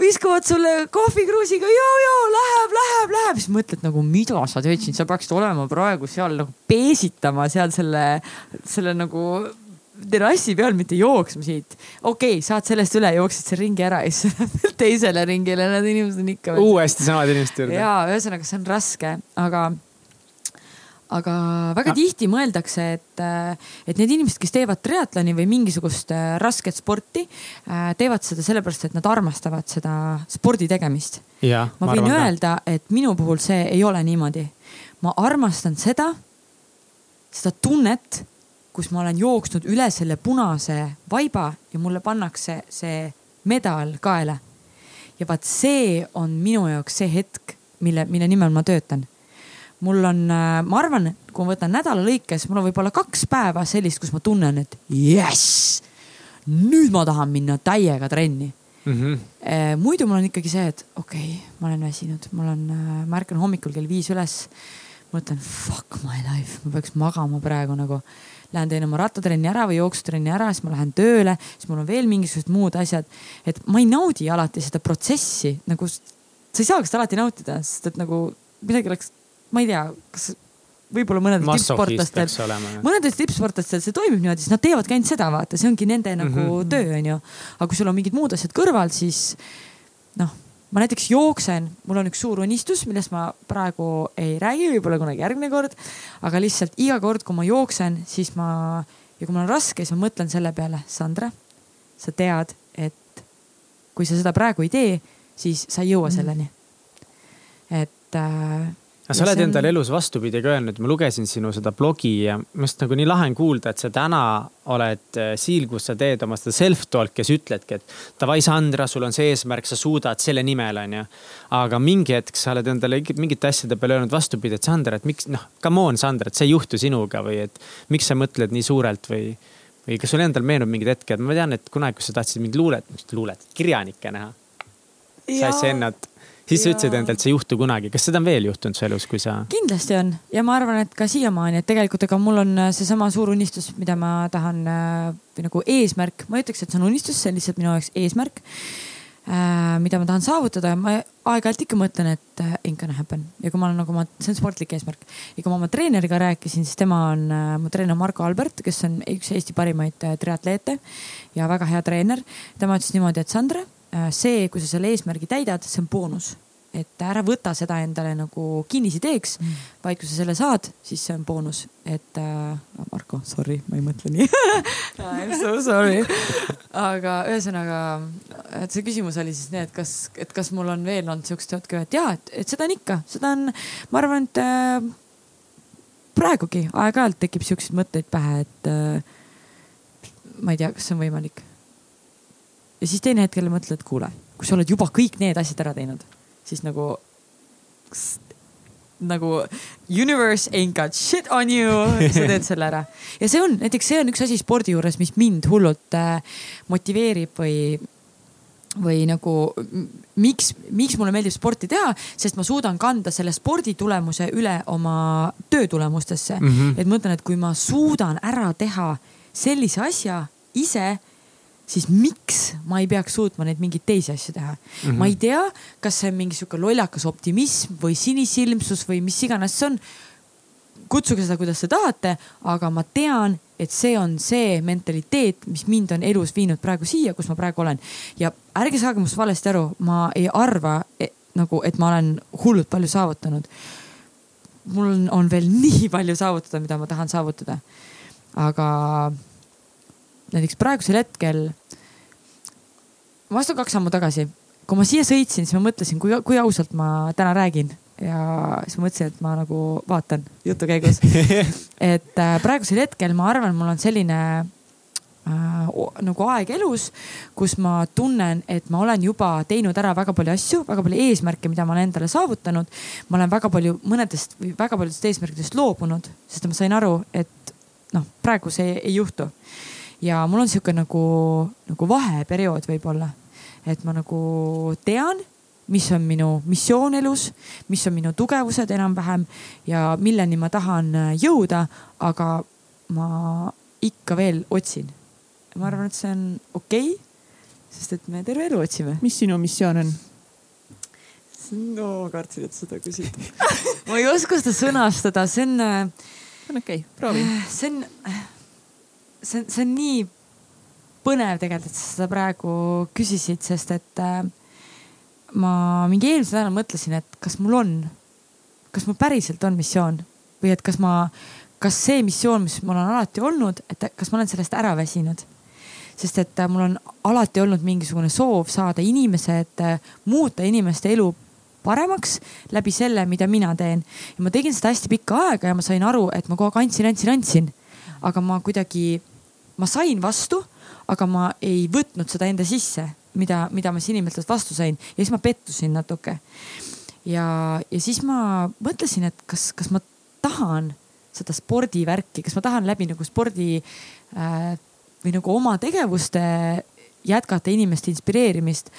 viskavad sulle kohvikruusiga, joo, joo, läheb, läheb, läheb, siis mõtled nagu, mida sa teed siin, sa peaksid olema praegu seal nagu peesitama seal selle, selle nagu terrassi peal, mitte jooksma siit. okei okay,, saad sellest üle, jooksid selle ringi ära ja siis lähed teisele ringile, need inimesed on ikka. uuesti samad inimesed juurde. ja ühesõnaga, see on raske, aga, aga väga tihti mõeldakse, et, et need inimesed, kes teevad triatloni või mingisugust äh, rasket sporti, äh, teevad seda sellepärast, et nad armastavad seda spordi tegemist. ma, ma võin öelda, et minu puhul see ei ole niimoodi. ma armastan seda, seda tunnet, kus ma olen jooksnud üle selle punase vaiba ja mulle pannakse see medal kaela. ja vaat see on minu jaoks see hetk, mille, mille nimel ma töötan mul on, äh, ma arvan, kui ma võtan nädala lõikes, mul on võib-olla kaks päeva sellist, kus ma tunnen, et jess, nüüd ma tahan minna täiega trenni mm. -hmm. muidu mul on ikkagi see, et okei okay,, ma olen väsinud, mul on, äh, ma ärkan hommikul kell viis üles. mõtlen fuck my life, ma peaks magama praegu nagu. Lähen teen oma rattatrenni ära või jooksutrenni ära, siis ma lähen tööle, siis mul on veel mingisugused muud asjad. et ma ei naudi alati seda protsessi nagu, sa ei saa seda alati nautida, sest et nagu midagi oleks ma ei tea, kas võib-olla mõnedel tippsportlastel, mõnedel tippsportlastel see toimib niimoodi, siis nad teevadki ainult seda, vaata, see ongi nende nagu mm -hmm. töö, onju. aga kui sul on mingid muud asjad kõrval, siis noh, ma näiteks jooksen, mul on üks suur unistus, millest ma praegu ei räägi, võib-olla kunagi järgmine kord. aga lihtsalt iga kord, kui ma jooksen, siis ma ja kui mul on raske, siis ma mõtlen selle peale, Sandra, sa tead, et kui sa seda praegu ei tee, siis sa ei jõua mhm. selleni. et äh, aga sa oled on... endale elus vastupidi ka öelnud, ma lugesin sinu seda blogi ja minu arust nagu nii lahe on kuulda, et sa täna oled äh, siil, kus sa teed oma seda self-talk'i ja sa ütledki, et davai, Sandra, sul on see eesmärk, sa suudad selle nimel, onju. aga mingi hetk sa oled endale mingite asjade peale öelnud vastupidi, et Sandra, et miks noh, come on, Sandra, et see ei juhtu sinuga või et miks sa mõtled nii suurelt või või kas sul endal meenub mingid hetked, ma tean, et kunagi, kui sa tahtsid mingit luulet, luulet, kirjanikke näha. sa olid ennast siis sa ütlesid endalt, see ei juhtu kunagi. kas seda on veel juhtunud su elus, kui sa? kindlasti on ja ma arvan, et ka siiamaani, et tegelikult ega mul on äh, seesama suur unistus, mida ma tahan äh, või nagu eesmärk, ma ei ütleks, et see on unistus, see on lihtsalt minu jaoks eesmärk äh, mida ma tahan saavutada ja ma aeg-ajalt ikka mõtlen, et ain't gonna happen ja kui ma olen nagu ma, see on sportlik eesmärk. ja kui ma oma treeneriga rääkisin, siis tema on mu treener Margo Albert, kes on üks Eesti parimaid triatleete ja väga hea treener. tema ütles niimoodi, et Sandra see, kui sa selle eesmärgi täidad, see on boonus et ära võta seda endale nagu kinnisideeks mm., vaid kui sa selle saad, siis see on boonus, et äh,. Marko, sorry, ma ei mõtle nii I m so sorry. aga ühesõnaga, et see küsimus oli siis nii, et kas, et kas mul on veel olnud siukest hetke, et ja, et, et seda on ikka, seda on, ma arvan, et äh, praegugi aeg-ajalt tekib siukseid mõtteid pähe, et äh, ma ei tea, kas see on võimalik ja siis teine hetk jälle mõtled, kuule, kui sa oled juba kõik need asjad ära teinud, siis nagu, nagu universe ain't got shit on you, sa teed selle ära. ja see on, näiteks see on üks asi spordi juures, mis mind hullult äh, motiveerib või või nagu miks, miks mulle meeldib sporti teha, sest ma suudan kanda selle spordi tulemuse üle oma töö tulemustesse mm. -hmm. et ma ütlen, et kui ma suudan ära teha sellise asja ise siis miks ma ei peaks suutma neid mingeid teisi asju teha mm. -hmm. ma ei tea, kas see on mingi sihuke lollakas optimism või sinisilmsus või mis iganes see on. kutsuge seda, kuidas te tahate, aga ma tean, et see on see mentaliteet, mis mind on elus viinud praegu siia, kus ma praegu olen. ja ärge saage must valesti aru, ma ei arva et, nagu, et ma olen hullult palju saavutanud. mul on, on veel nii palju saavutada, mida ma tahan saavutada. aga näiteks praegusel hetkel ma astun kaks sammu tagasi. kui ma siia sõitsin, siis ma mõtlesin, kui, kui ausalt ma täna räägin ja siis ma mõtlesin, et ma nagu vaatan jutu käigus. et äh, praegusel hetkel ma arvan, mul on selline äh, nagu aeg elus, kus ma tunnen, et ma olen juba teinud ära väga palju asju, väga palju eesmärke, mida ma olen endale saavutanud. ma olen väga palju mõnedest väga paljudest eesmärkidest loobunud, sest ma sain aru, et noh, praegu see ei juhtu ja mul on sihuke nagu, nagu vaheperiood võib-olla, et ma nagu tean, mis on minu missioon elus, mis on minu tugevused enam-vähem ja milleni ma tahan jõuda, aga ma ikka veel otsin. ma arvan, et see on okei okay,, sest et me terve elu otsime. mis sinu missioon on? no kartsin, et seda küsid ma ei oska seda sõnastada, see on. see on okei okay,, proovi. see on see, see on nii põnev tegelikult, et sa seda praegu küsisid, sest et äh, ma mingi eelmisel nädalal mõtlesin, et kas mul on, kas mul päriselt on missioon. või et kas ma, kas see missioon, mis mul on alati olnud, et kas ma olen sellest ära väsinud sest et äh, mul on alati olnud mingisugune soov saada inimesed, äh, muuta inimeste elu paremaks läbi selle, mida mina teen. ja ma tegin seda hästi pikka aega ja ma sain aru, et ma kogu aeg andsin, andsin, andsin. aga ma kuidagi, ma sain vastu, aga ma ei võtnud seda enda sisse, mida, mida ma siis inimestelt vastu sain ja siis ma pettusin natuke. ja, ja siis ma mõtlesin, et kas, kas ma tahan seda spordivärki, kas ma tahan läbi nagu spordi äh, või nagu oma tegevuste jätkata inimeste inspireerimist.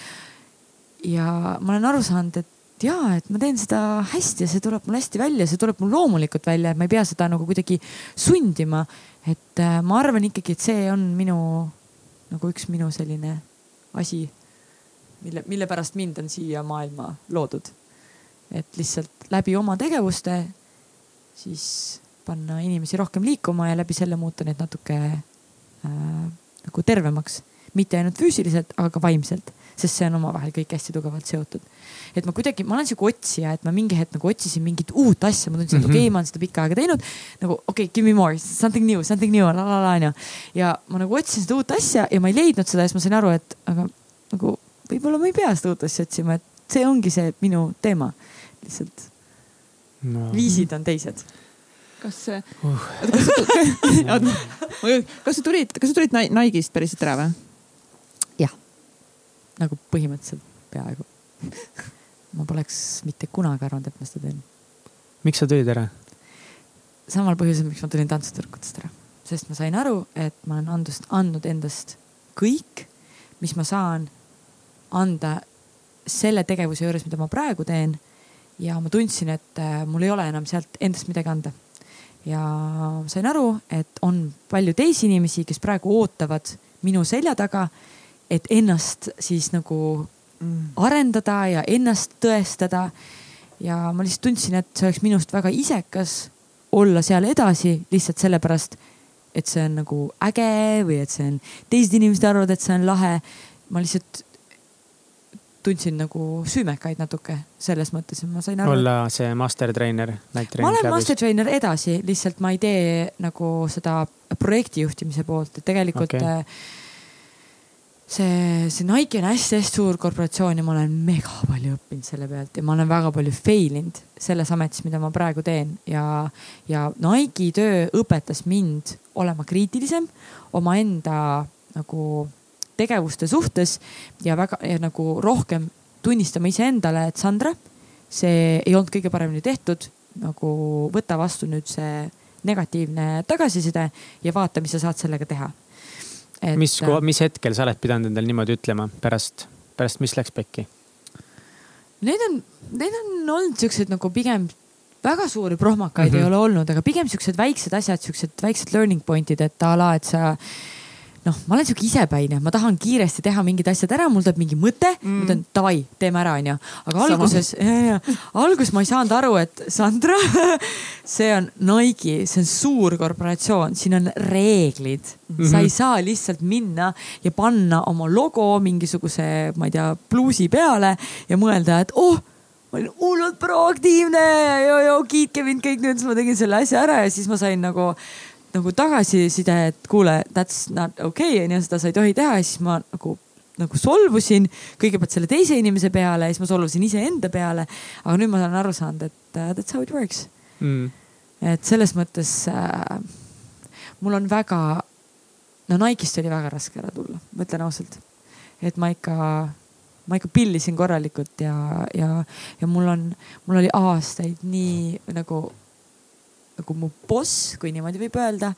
ja ma olen aru saanud, et ja, et ma teen seda hästi ja see tuleb mul hästi välja, see tuleb mul loomulikult välja, et ma ei pea seda nagu kuidagi sundima. Et äh, ma arvan ikkagi, et see on minu nagu üks minu selline asi, mille, mille pärast mind on siia maailma loodud. et lihtsalt läbi oma tegevuste siis panna inimesi rohkem liikuma ja läbi selle muuta neid natuke äh, nagu tervemaks. mitte ainult füüsiliselt, aga ka vaimselt, sest see on omavahel kõik hästi tugevalt seotud. Et ma kuidagi, ma olen sihuke otsija, et ma mingi hetk nagu otsisin mingit uut asja, ma tundsin, et -hmm. okei okay,, ma olen seda pikka aega teinud. nagu okei okay,, give me more, something new, something new, la la la onju. ja ma nagu otsisin seda uut asja ja ma ei leidnud seda ja siis ma sain aru, et aga nagu võib-olla ma ei pea seda uut asja otsima, et see ongi see minu teema. lihtsalt no. viisid on teised kas uh., kas sa tulid, kas sa tulid Nike'ist päriselt ära või? jah, nagu põhimõtteliselt peaaegu ma poleks mitte kunagi arvanud, et ma seda teen. miks sa tulid ära? samal põhjusel, miks ma tulin tantsutüdrukutest ära, sest ma sain aru, et ma olen andust, andnud endast kõik, mis ma saan anda selle tegevuse juures, mida ma praegu teen. ja ma tundsin, et äh, mul ei ole enam sealt endast midagi anda ja sain aru, et on palju teisi inimesi, kes praegu ootavad minu selja taga, et ennast siis nagu. Arendada ja ennast tõestada. ja ma lihtsalt tundsin, et see oleks minust väga isekas olla seal edasi lihtsalt sellepärast, et see on nagu äge või et see on, teised inimesed arvavad, et see on lahe. ma lihtsalt tundsin nagu süümekaid natuke selles mõttes, et ma sain aru. olla see master trainer. ma olen master trainer edasi, lihtsalt ma ei tee nagu seda projekti juhtimise poolt, et tegelikult okay. See, see Nike on hästi-hästi suur korporatsioon ja ma olen mega palju õppinud selle pealt ja ma olen väga palju fail inud selles ametis, mida ma praegu teen ja, ja Nike'i töö õpetas mind olema kriitilisem omaenda nagu tegevuste suhtes ja väga ja nagu rohkem tunnistama iseendale, et Sandra, see ei olnud kõige paremini tehtud. nagu võta vastu nüüd see negatiivne tagasiside ja vaata, mis sa saad sellega teha. Mis, mis hetkel sa oled pidanud endale niimoodi ütlema pärast, pärast mis läks pekki? Need on, need on olnud siuksed nagu pigem väga suuri prohmakaid mm -hmm. ei ole olnud, aga pigem siuksed väiksed asjad, siuksed väiksed learning point'id, et a la, et sa noh, ma olen sihuke isepäine, ma tahan kiiresti teha mingid asjad ära, mul tuleb mingi mõte mm., ma ütlen davai, teeme ära, onju. aga alguses, alguses ma ei saanud aru, et Sandra see on Nike, see on suur korporatsioon, siin on reeglid mm. -hmm. sa ei saa lihtsalt minna ja panna oma logo mingisuguse, ma ei tea, pluusi peale ja mõelda, et oh ma olin hullult proaktiivne ja kiitke mind kõik nüüd, siis ma tegin selle asja ära ja siis ma sain nagu nagu tagasiside, et kuule, that's not okay onju, seda sa ei tohi teha siis ma nagu, nagu solvusin kõigepealt selle teise inimese peale ja siis ma solvusin iseenda peale. aga nüüd ma olen aru saanud, et uh, that's how it works mm.. et selles mõttes äh, mul on väga, no Nike'ist oli väga raske ära tulla, ma ütlen ausalt. et ma ikka, ma ikka pillisin korralikult ja, ja, ja mul on, mul oli aastaid nii nagu nagu mu boss, kui niimoodi võib öelda.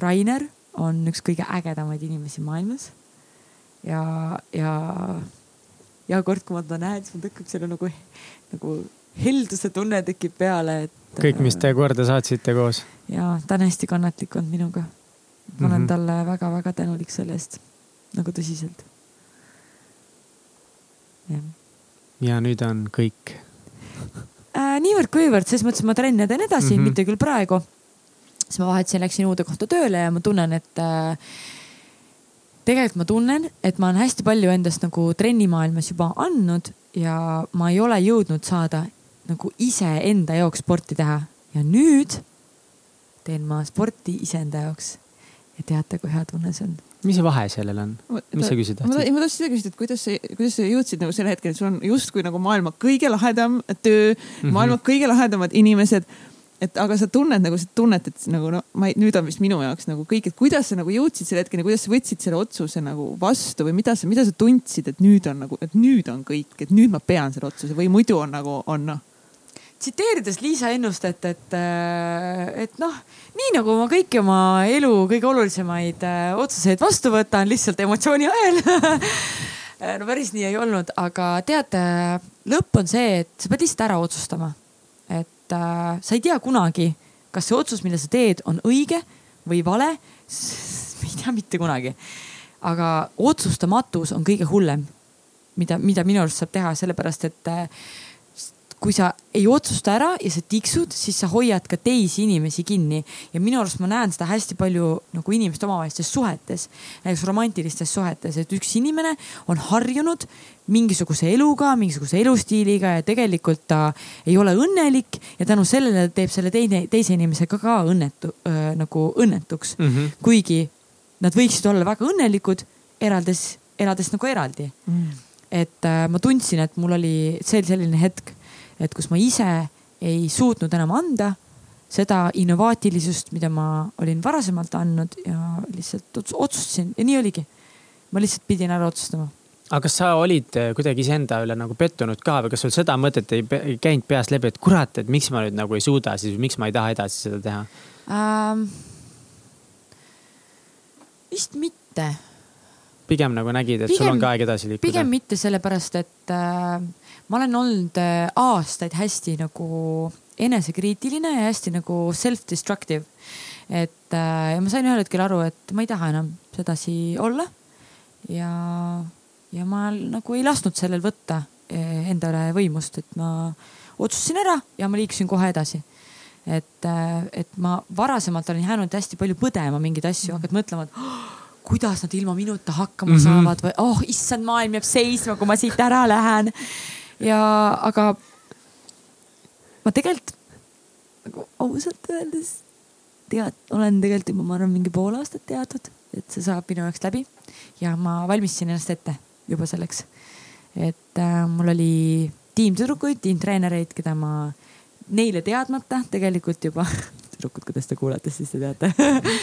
Rainer on üks kõige ägedamaid inimesi maailmas. ja, ja, ja kord, kui ma teda näen, siis mul tekib selle nagu, nagu helduse tunne tekib peale, et. kõik, mis te korda saatsite koos. ja ta on hästi kannatlik olnud minuga. ma olen mm -hmm. talle väga-väga tänulik selle eest, nagu tõsiselt. jah. ja nüüd on kõik äh, niivõrd-kuivõrd, selles mõttes ma trenne teen edasi mm, -hmm. mitte küll praegu. siis ma vahetasin, läksin uude kohta tööle ja ma tunnen, et äh, tegelikult ma tunnen, et ma olen hästi palju endast nagu trennimaailmas juba andnud ja ma ei ole jõudnud saada nagu iseenda jaoks sporti teha ja nüüd teen ma sporti iseenda jaoks. ja teate, kui hea tunne see on? Mis see vahe sellel on? mis sa küsida tahtsid? ma tahtsin seda küsida, et kuidas sa, kuidas sa jõudsid nagu selle hetkeni, et sul on justkui nagu maailma kõige lahedam töö mm, -hmm. maailma kõige lahedamad inimesed et aga sa tunned nagu seda tunnet, et nagu no ma ei, nüüd on vist minu jaoks nagu kõik, et kuidas sa nagu jõudsid selle hetkeni, kuidas sa võtsid selle otsuse nagu vastu või mida sa, mida sa tundsid, et nüüd on nagu, et nüüd on kõik, et nüüd ma pean selle otsuse või muidu on nagu on noh tsiteerides Liisa Ennustet, et, äh, et noh, nii nagu ma kõiki oma elu kõige olulisemaid äh, otsuseid vastu võtan lihtsalt emotsiooni ajel no päris nii ei olnud, aga tead, lõpp on see, et sa pead lihtsalt ära otsustama et äh, sa ei tea kunagi, kas see otsus, mille sa teed, on õige või vale. me ei tea mitte kunagi. aga otsustamatus on kõige hullem, mida, mida minu arust saab teha, sellepärast et äh, kui sa ei otsusta ära ja sa tiksud, siis sa hoiad ka teisi inimesi kinni. ja minu arust ma näen seda hästi palju nagu inimeste omavahelistes suhetes, näiteks romantilistes suhetes, et üks inimene on harjunud mingisuguse eluga, mingisuguse elustiiliga ja tegelikult ta ei ole õnnelik ja tänu sellele teeb selle teine, teise inimesega ka õnnetu äh, nagu õnnetuks mm. -hmm. kuigi nad võiksid olla väga õnnelikud, eraldes, elades nagu eraldi mm. et äh, ma tundsin, et mul oli, see oli selline hetk et kus ma ise ei suutnud enam anda seda innovaatilisust, mida ma olin varasemalt andnud ja lihtsalt otsustasin ja nii oligi. ma lihtsalt pidin ära otsustama. aga kas sa olid eh, kuidagi iseenda üle nagu pettunud ka või kas sul seda mõtet ei, ei käinud peast läbi, et kurat, et miks ma nüüd nagu ei suuda siis või miks ma ei taha edasi seda teha ähm,? vist mitte. pigem nagu nägid, et pigem, sul on ka aeg edasi liikuda? pigem mitte, sellepärast et äh, ma olen olnud äh, aastaid hästi nagu enesekriitiline ja hästi nagu self-destructive. et äh, ja ma sain ühel hetkel aru, et ma ei taha enam sedasi olla. ja, ja ma nagu ei lasknud sellel võtta äh, enda üle võimust, et ma otsustasin ära ja ma liikusin kohe edasi et, et ma varasemalt olen jäänud hästi palju põdema mingeid asju, hakkad mõtlema, et oh, kuidas nad ilma minuta hakkama mm -hmm. saavad või oh issand, maailm jääb seisma, kui ma siit ära lähen ja, aga ma tegelikult nagu ausalt öeldes tead, olen tegelikult juba, ma arvan, mingi pool aastat teadnud, et see saab minu jaoks läbi. Ja ma valmistasin ennast ette juba selleks. et äh, mul oli tiimtüdrukuid, tiimtreenereid, keda ma neile teadmata tegelikult juba tüdrukud, kuidas te kuulate, siis te teate.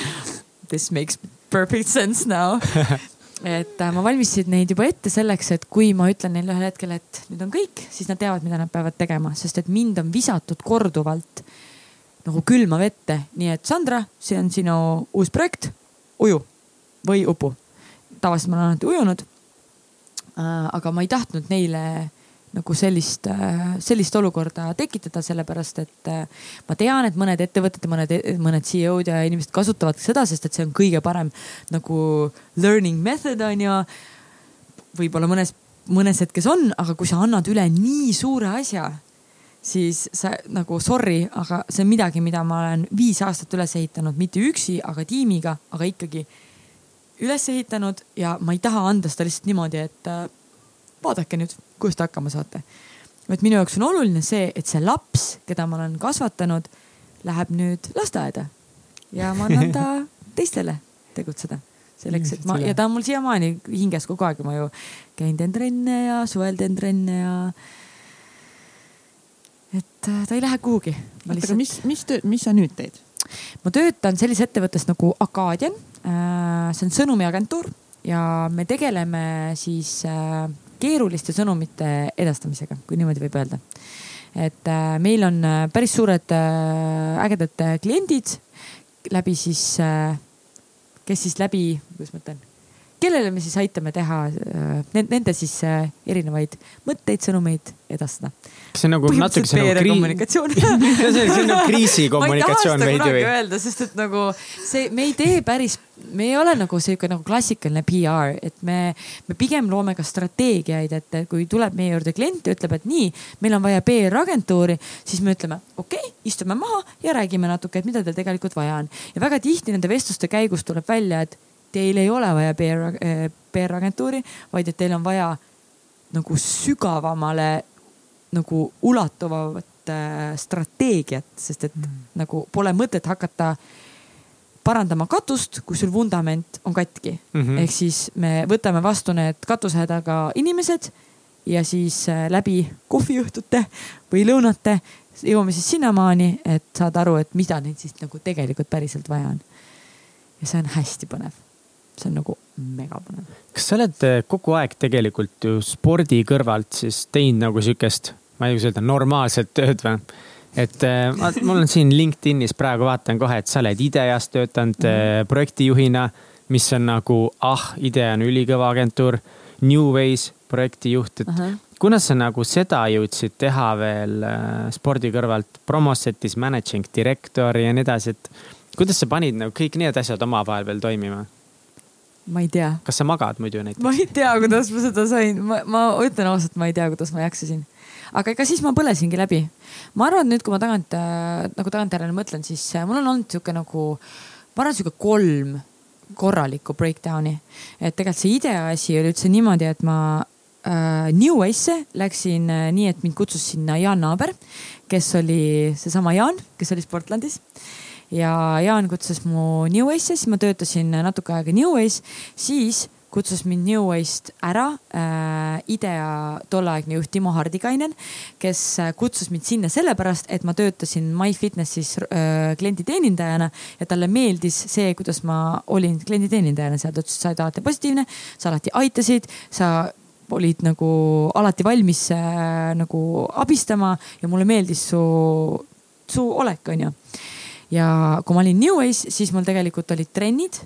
This makes perfect sense now et äh, ma valmistasin neid juba ette selleks, et kui ma ütlen neile ühel hetkel, et nüüd on kõik, siis nad teavad, mida nad peavad tegema, sest et mind on visatud korduvalt nagu külma vette. nii et Sandra, see on sinu uus projekt, uju või upu. tavaliselt ma olen alati ujunud. Äh, aga ma ei tahtnud neile nagu sellist, äh, sellist olukorda tekitada, sellepärast et äh, ma tean, et mõned ettevõtted mõned, mõned CEO-d ja inimesed kasutavad seda, sest et see on kõige parem nagu learning method on ju. võib-olla mõnes, mõnes hetkes on, aga kui sa annad üle nii suure asja, siis sa nagu sorry, aga see on midagi, mida ma olen viis aastat üles ehitanud, mitte üksi, aga tiimiga, aga ikkagi üles ehitanud ja ma ei taha anda seda lihtsalt niimoodi, et äh, vaadake nüüd, kuidas te hakkama saate. et minu jaoks on oluline see, et see laps, keda ma olen kasvatanud, läheb nüüd lasteaeda ja ma annan ta teistele tegutseda selleks, et ma ja ta on mul siiamaani hinges kogu aeg, ma ju käin teen trenne ja suvel teen trenne ja. et äh, ta ei lähe kuhugi. oota, aga mis, mis mis sa nüüd teed? ma töötan sellises ettevõttes nagu Acadian. Äh, see on sõnumiagentuur ja me tegeleme siis äh, keeruliste sõnumite edastamisega, kui niimoodi võib öelda. et äh, meil on äh, päris suured äh, ägedad kliendid läbi siis, kes siis läbi, kuidas ma ütlen kellele me siis aitame teha nende siis erinevaid mõtteid, sõnumeid edastada. see on nagu natuke see nagu kommunikatsioon see on nagu kriisikommunikatsioon veidi või? öelda, sest et nagu see, me ei tee päris me ei ole nagu sihuke nagu klassikaline PR, et me, me pigem loome ka strateegiaid, et kui tuleb meie juurde klient ja ütleb, et nii, meil on vaja PR-agentuuri, siis me ütleme, okei okay,, istume maha ja räägime natuke, et mida teil tegelikult vaja on. ja väga tihti nende vestluste käigus tuleb välja, et teil ei ole vaja PR, eh, PR-agentuuri, vaid et teil on vaja nagu sügavamale nagu ulatuvamat äh, strateegiat, sest et mm. nagu pole mõtet hakata parandama katust, kui sul vundament on katki mm. -hmm. ehk siis me võtame vastu need katusehädaga inimesed ja siis äh, läbi kohviõhtute või lõunate jõuame siis sinnamaani, et saada aru, et mida neil siis nagu tegelikult päriselt vaja on. ja see on hästi põnev. see on nagu megapõnev. kas sa oled eh, kogu aeg tegelikult ju spordi kõrvalt siis teinud nagu sihukest, ma ei kuidas öelda, normaalset tööd või? Et eh, ma, mul on siin LinkedInis praegu vaatan kohe, et sa oled IDEA-s töötanud mm projektijuhina, mis on nagu, ah, IDEA on ülikõva agentuur. New Ways projektijuht, et Ahah. kuidas sa nagu seda jõudsid teha veel eh, spordi kõrvalt, promosetis managing director ja nii edasi, et kuidas sa panid nagu kõik need asjad omavahel veel toimima? ma ei tea, kas sa magad muidu näiteks? ma ei tea, kuidas ma seda sain, ma, ma ütlen ausalt, ma ei tea, kuidas ma jaksasin. Aga ega siis ma põlesingi läbi. ma arvan, et nüüd, kui ma tagant äh, nagu tagantjärele mõtlen, siis äh, mul on olnud sihuke nagu, ma arvan, sihuke kolm korralikku breakdown'i. et tegelikult see idea asi oli üldse niimoodi, et ma äh, New Wace'e läksin äh, nii, et mind kutsus sinna Jaan Naaber, kes oli seesama Jaan, kes oli Sportlandis ja Jaan kutsus mu New Wace'e, siis ma töötasin natuke aega New Wace'is, siis kutsus mind New Wace'ist ära äh, IDEA tolleaegne juht Timo Hardikainen, kes äh, kutsus mind sinna sellepärast, et ma töötasin MyFitnesse'is äh, klienditeenindajana ja talle meeldis see, kuidas ma olin klienditeenindajana seal, ta ütles, et sa oled alati positiivne, sa alati aitasid, sa olid nagu alati valmis äh, nagu abistama ja mulle meeldis su, su olek, onju. Ja kui ma olin New Ways, siis mul tegelikult olid trennid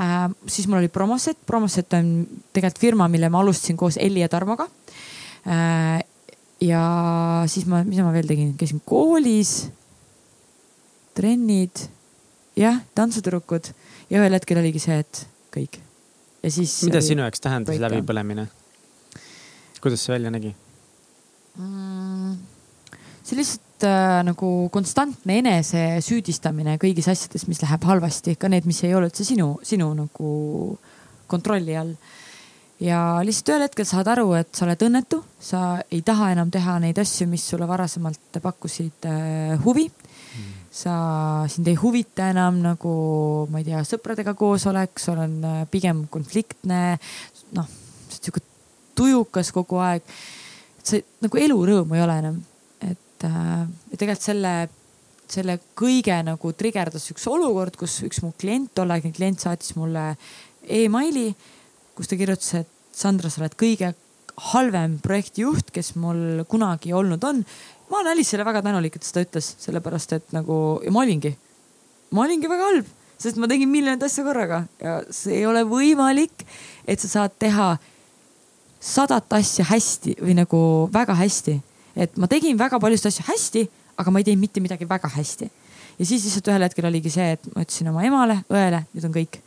äh,. siis mul oli Promoset, Promoset on tegelikult firma, mille ma alustasin koos Elli ja Tarmoga äh,. ja siis ma, mis ma veel tegin, käisin koolis, trennid, jah, tantsutüdrukud ja ühel hetkel oligi see, et kõik. ja siis. mida sinu jaoks tähendas läbipõlemine? kuidas see välja nägi? mm,? see lihtsalt äh, nagu konstantne enese süüdistamine kõigis asjades, mis läheb halvasti, ka need, mis ei ole üldse sinu, sinu nagu kontrolli all. ja lihtsalt ühel hetkel saad aru, et sa oled õnnetu, sa ei taha enam teha neid asju, mis sulle varasemalt pakkusid äh, huvi sa, sind ei huvita enam nagu, ma ei tea, sõpradega koosolek, sul on äh, pigem konfliktne, noh, sihuke tujukas kogu aeg. see nagu elurõõmu ei ole enam, et äh, tegelikult selle, selle kõige nagu trigerdas üks olukord, kus üks mu klient, tolleaegne klient saatis mulle emaili, kus ta kirjutas, et Sandra, sa oled kõige halvem projektijuht, kes mul kunagi olnud on ma olen Alice'ile väga tänulik, et seda ütles, sellepärast et nagu ja ma olingi, ma olingi väga halb, sest ma tegin miljonit asja korraga ja see ei ole võimalik, et sa saad teha sadat asja hästi või nagu väga hästi. Et ma tegin väga paljusid asju hästi, aga ma ei teinud mitte midagi väga hästi. ja siis lihtsalt ühel hetkel oligi see, et ma ütlesin oma emale, õele, nüüd on kõik.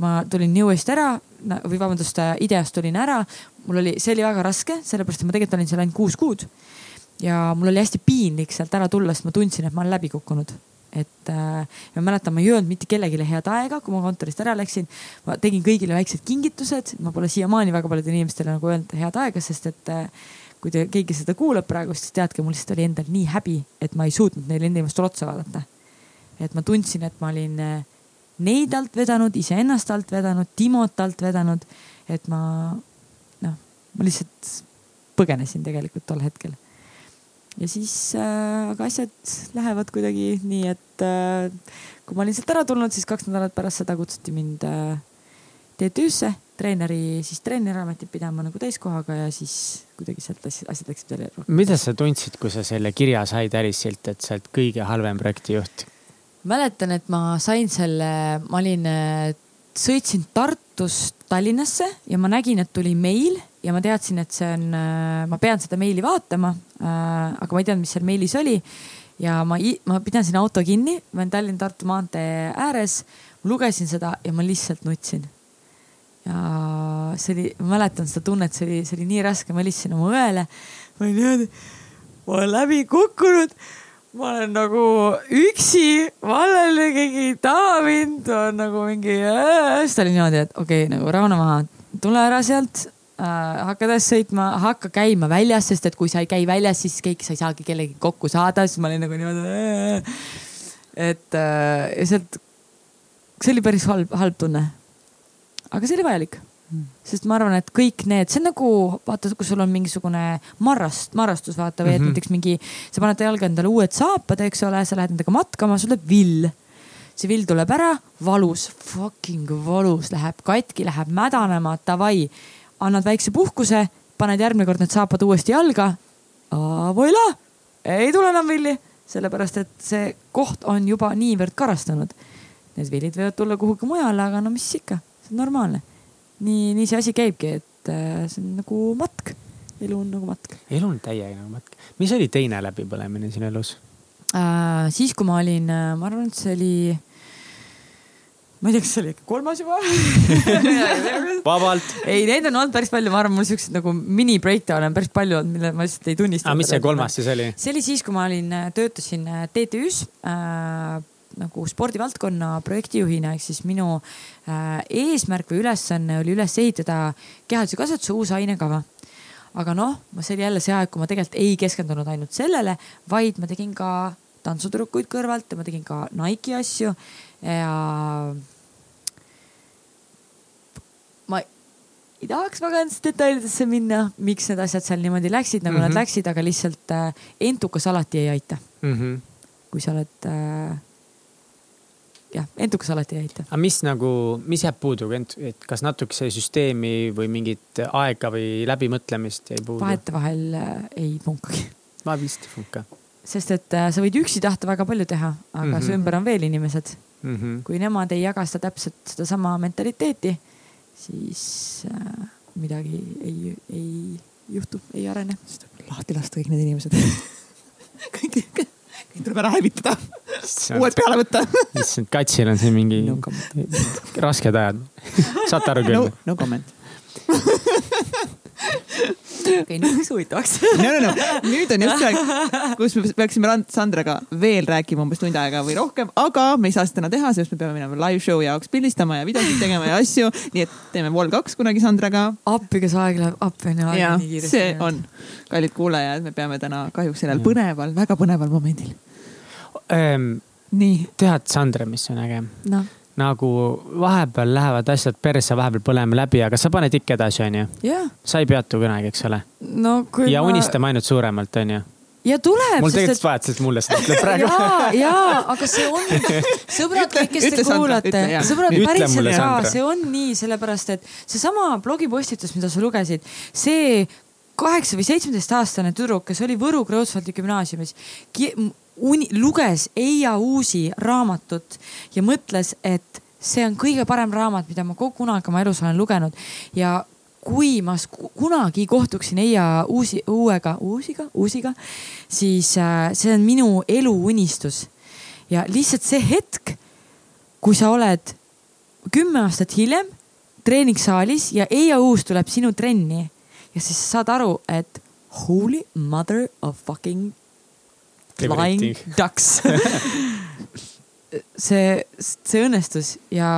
ma tulin Newest ära või vabandust, ideast tulin ära, mul oli, see oli väga raske, sellepärast et ma tegelikult olin seal ainult kuus kuud ja mul oli hästi piinlik sealt ära tulla, sest ma tundsin, et ma olen läbi kukkunud. et äh, ma mäletan, ma ei öelnud mitte kellelegi head aega, kui ma kontorist ära läksin. ma tegin kõigile väiksed kingitused, ma pole siiamaani väga paljudele inimestele nagu öelnud head aega, sest et äh, kui te, keegi seda kuulab praegu, siis teadke, mul lihtsalt oli endal nii häbi, et ma ei suutnud neile inimestele otsa vaadata. et ma tundsin, et ma olin äh, neid alt vedanud, iseennast alt vedanud, Timot alt vedanud, et ma noh, ma lihtsalt põgenesin tegelikult tol hetkel ja siis äh, aga asjad lähevad kuidagi nii, et äh, kui ma olin sealt ära tulnud, siis kaks nädalat pärast seda kutsuti mind äh, TTÜ-sse treeneri, siis treeneriametit pidama nagu täiskohaga ja siis kuidagi sealt asjad, läksid veel rohkem. mida sa tundsid, kui sa selle kirja said Alice'ilt, et sa oled kõige halvem projektijuht? mäletan, et ma sain selle, ma olin, sõitsin Tartust Tallinnasse ja ma nägin, et tuli meil ja ma teadsin, et see on, ma pean seda meili vaatama. aga ma ei teadnud, mis seal meilis oli. ja ma, ma pidasin auto kinni, ma olen Tallinna-Tartu maantee ääres, lugesin seda ja ma lihtsalt nutsin. Ja see oli, ma mäletan seda tunnet, see oli, see oli nii raske, ma helistasin oma õele. ma olin niimoodi, ma olen läbi kukkunud ma olen nagu üksi, vallal keegi ei taha mind, on nagu mingi, siis ta oli niimoodi, et okei okay,, nagu rahune maha, tule ära sealt äh, hakka edasi sõitma, hakka käima väljas, sest et kui sa ei käi väljas, siis kõik, sa ei saagi kellegagi kokku saada, siis ma olin nagu niimoodi. et äh, ja sealt, see oli päris halb, halb tunne. Aga see oli vajalik, sest ma arvan, et kõik need, see on nagu vaata, kui sul on mingisugune marrast, marrastus vaata või et Mhm. näiteks mingi, sa paned jalga endale uued saapad, eks ole, sa lähed nendega matkama, sul tuleb vill see vill tuleb ära, valus, fucking valus, läheb katki, läheb mädanema, davai. annad väikse puhkuse, paned järgmine kord need saapad uuesti jalga. Voila, ei tule enam villi, sellepärast et see koht on juba niivõrd karastunud. Need villid võivad tulla kuhugi mujale, aga no mis ikka, see on normaalne. nii, nii see asi käibki, et äh, see on nagu matk, elu on nagu matk elu on täiega nagu matk. mis oli teine läbipõlemine sinu elus? äh,. siis, kui ma olin, ma arvan, et see oli, ma ei tea, kas see oli kolmas juba vabalt. ei, neid on olnud päris palju, ma arvan, mul siukseid nagu mini breakdown'e on päris palju olnud, mille ma lihtsalt ei tunnista. aga mis see kolmas siis oli? see oli siis, kui ma olin, töötasin äh, TTÜ-s äh, nagu spordivaldkonna projektijuhina, ehk siis minu äh, eesmärk või ülesanne oli üles ehitada kehalise kasvatuse uus ainekava. aga noh, see oli jälle see aeg, kui ma tegelikult ei keskendunud ainult sellele, vaid ma tegin ka tantsutüdrukuid kõrvalt ja ma tegin ka Nike'i asju ja ma ei tahaks väga nendesse detailidesse minna, miks need asjad seal niimoodi läksid, nagu mm -hmm. Mhm. nad läksid, aga lihtsalt äh, entukas alati ei aita, Mhm. kui sa oled äh,. jah, entukas alati ei aita. aga mis nagu, mis jääb puudu, et kas natukese süsteemi või mingit aega või läbimõtlemist jäi puudu? vahetevahel äh, ei punkagi, ma vist ei funka sest et äh, sa võid üksi tahta väga palju teha, aga mm. -hmm. su ümber on veel inimesed. mm. -hmm. kui nemad ei jaga seda täpselt sedasama mentaliteeti, siis äh, midagi ei, ei juhtu, ei arene. lahti lasta kõik need inimesed. kõik, kõik tuleb ära hävitada, uued peale võtta. issand, katsil on siin mingi No rasked ajad. saate aru no küll?, no comment. okei, nüüd läks huvitavaks. no, no, no nüüd on just aeg, kus me peaksime Rand- Sandraga veel rääkima umbes tund aega või rohkem, aga me ei saa seda täna teha, sest me peame minema live show jaoks pildistama ja videosid tegema ja asju. nii et teeme Vol kaks kunagi Sandraga. appi, kas aeg läheb, appi on ju aeg ja nii kiiresti. see on, kallid kuulajad, me peame täna kahjuks sellel põneval, väga põneval momendil. nii, tead, Sandra, mis on äge? noh, nagu vahepeal lähevad asjad persse, vahepeal põleme läbi, aga sa paned ikka edasi, onju. jah, sa ei peatu kunagi, eks ole. no kui ja ma... unistame ainult suuremalt, onju. ja tuleb, mul tegelikult sest vahet, sest mulle seda ütleb et praegu. ja, ja, aga see on, sõbrad, kõik, kes te kuulate sõbrad, päriselt Sandra. see on nii, sellepärast et seesama blogipostitus, mida sa lugesid, see kaheksa või seitsmeteistaastane tüdruk, kes oli Võru Kreutzwaldi gümnaasiumis, luges Eija Uusi raamatut ja mõtles, et see on kõige parem raamat, mida ma kunagi oma elus olen lugenud. Ja kui ma kunagi kohtuksin Eija Uusi, uuega, Uusiga, Uusiga, siis äh, see on minu eluunistus ja lihtsalt see hetk, kui sa oled kümme aastat hiljem treeningsaalis ja Eija Uus tuleb sinu trenni ja siis sa saad aru, et holy mother of fucking flying ducks. see, see õnnestus ja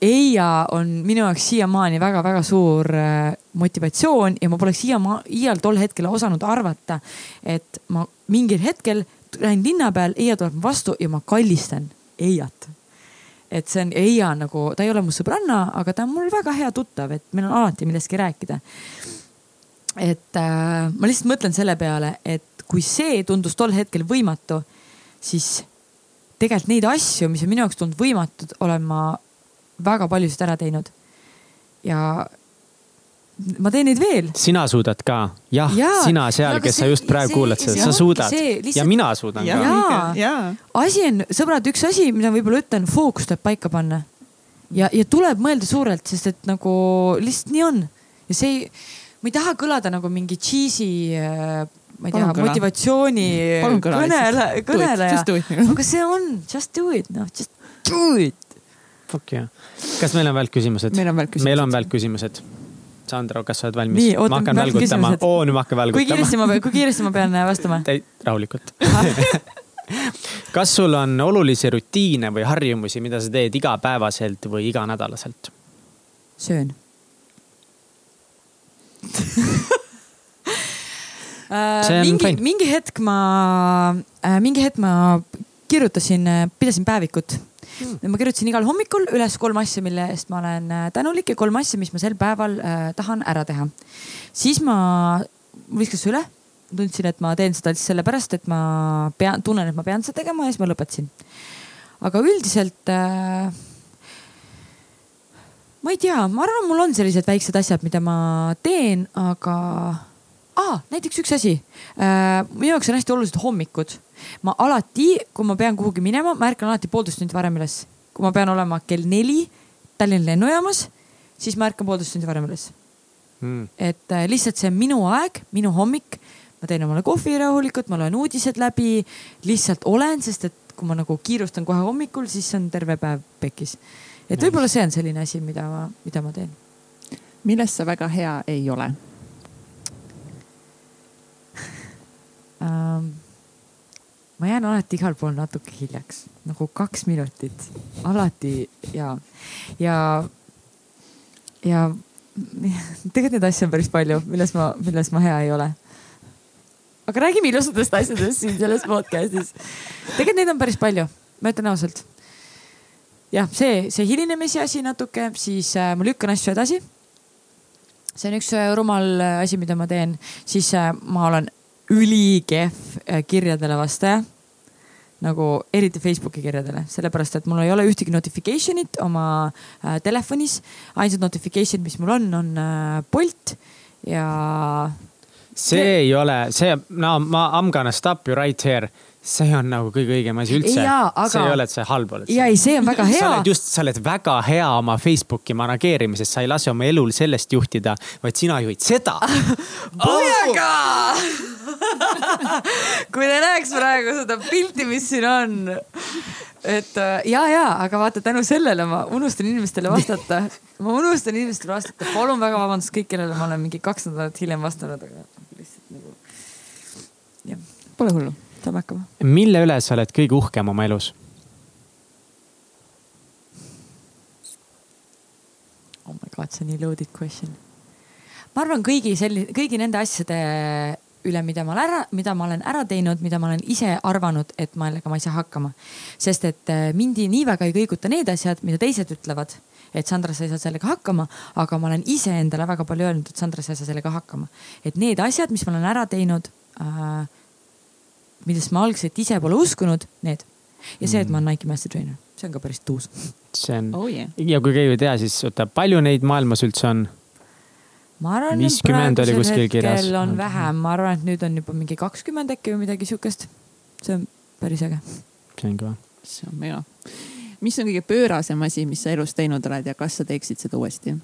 Eija on minu jaoks siiamaani väga-väga suur äh, motivatsioon ja ma poleks siiama-, iial tol hetkel osanud arvata, et ma mingil hetkel lähen linna peal, Eija tuleb vastu ja ma kallistan Eiat et see on, Eija on nagu, ta ei ole mu sõbranna, aga ta on mul väga hea tuttav, et meil on alati millestki rääkida. et äh, ma lihtsalt mõtlen selle peale, et kui see tundus tol hetkel võimatu, siis tegelikult neid asju, mis on minu jaoks tulnud võimatud, olen ma väga paljusid ära teinud. ja ma teen neid veel. sina suudad ka, jah ja, sina seal, kes sa see- just praegu see- kuulad seda, sa suudad see, ja lihtsalt- mina suudan ja ka. Ja, asi on, sõbrad, üks asi, mida võib-olla ütlen, fookus tuleb paika panna. ja, ja tuleb mõelda suurelt, sest et nagu lihtsalt nii on. ja see ei, ma ei taha kõlada nagu mingi cheesy, ma ei tea motivatsiooni kõla kõnele, kõneleja aga see on just do it, noh just do it. Fuck jah. kas meil on veel küsimused? Meil on veel küsimused. meil on veel küsimused. Sandro, kas sa oled valmis Nii,? ootame, ma hakkan välgutama. oo, nüüd ma hakkan kui kiiresti välgutama. ma, kui kiiresti ma pean vastama? rahulikult. kas sul on olulisi rutiine või harjumusi, mida sa teed igapäevaselt või iganädalaselt? söön. On mingi mingi hetk ma äh,, mingi hetk ma kirjutasin, pidasin päevikut Hmm. ma kirjutasin igal hommikul üles kolm asja, mille eest ma olen äh, tänulik ja kolm asja, mis ma sel päeval äh, tahan ära teha. siis ma, mul viskas üle, tundsin, et ma teen seda lihtsalt sellepärast, et ma pean, tunnen, et ma pean seda tegema ja siis ma lõpetasin. aga üldiselt äh, ma ei tea, ma arvan, mul on sellised väiksed asjad, mida ma teen, aga ah,, näiteks üks asi äh,. minu jaoks on hästi olulised hommikud. ma alati, kui ma pean kuhugi minema, ma ärkan alati poolteist tundi varem üles. kui ma pean olema kell neli Tallinna lennujaamas, siis ma ärkan poolteist tundi varem üles. Mm. et äh, lihtsalt see on minu aeg, minu hommik. ma teen omale kohvi rahulikult, ma loen uudised läbi, lihtsalt olen, sest et kui ma nagu kiirustan kohe hommikul, siis on terve päev pekkis. et võib-olla see on selline asi, mida ma, mida ma teen. milles sa väga hea ei ole? ähm,. ma jään alati igal pool natuke hiljaks, nagu kaks minutit, alati ja, ja, ja tegelikult neid asju on päris palju, milles ma, milles ma hea ei ole. aga räägime ilusatest asjadest siin selles podcast'is. tegelikult neid on päris palju, ma ütlen ausalt. jah, see, see hilinemise asi natuke, siis äh, ma lükkan asju edasi see on üks äh, rumal äh, asi, mida ma teen, siis äh, ma olen ülikehv äh, kirjadele vastaja. nagu eriti Facebooki kirjadele, sellepärast et mul ei ole ühtegi notification'it oma äh, telefonis. ainsad notification'id, mis mul on, on äh, Bolt ja see ei ole, see, no ma, I m gonna stop you right here. see on nagu kõige õigem asi üldse. Aga- see ei ole, et sa halb oled. ja ei, see on väga sa hea oled. just, sa oled väga hea oma Facebooki manageerimises, sa ei lase oma elul sellest juhtida, vaid sina juhid seda. Pujaga! kui te näeks praegu seda pilti, mis siin on. et äh, ja, ja, aga vaata tänu sellele ma unustan inimestele vastata. ma unustan inimestele vastata, palun väga vabandust kõik, kellele ma olen mingi kaks nädalat hiljem vastanud, aga lihtsalt nagu. jah, Pole hullu. saame hakkama. mille üle sa oled kõige uhkem oma elus? oh my god, see on nii loaded question. ma arvan kõigi selli-, kõigi nende asjade üle, mida ma olen ära, mida ma olen ära teinud, mida ma olen ise arvanud, et millega ma ei saa hakkama. sest et äh, mind nii väga ei kõiguta need asjad, mida teised ütlevad, et Sandra, sa ei saa sellega hakkama, aga ma olen iseendale väga palju öelnud, et Sandra, sa ei saa sellega hakkama. et need asjad, mis ma olen ära teinud äh,, millest ma algselt ise pole uskunud, need. ja see, et ma olen Nike Master Trainer, see on ka päris tuus. see on oh yeah.. ja kui keegi ei tea, siis oota, palju neid maailmas üldse on? Ma arvan, et 50 oli kuskil kirjas. hetkel on vähem, ma arvan, et nüüd on juba mingi kakskümmend äkki või midagi sihukest. see on päris äge. see on kõva. see on mega. mis on kõige pöörasem asi, mis sa elus teinud oled ja kas sa teeksid seda uuesti?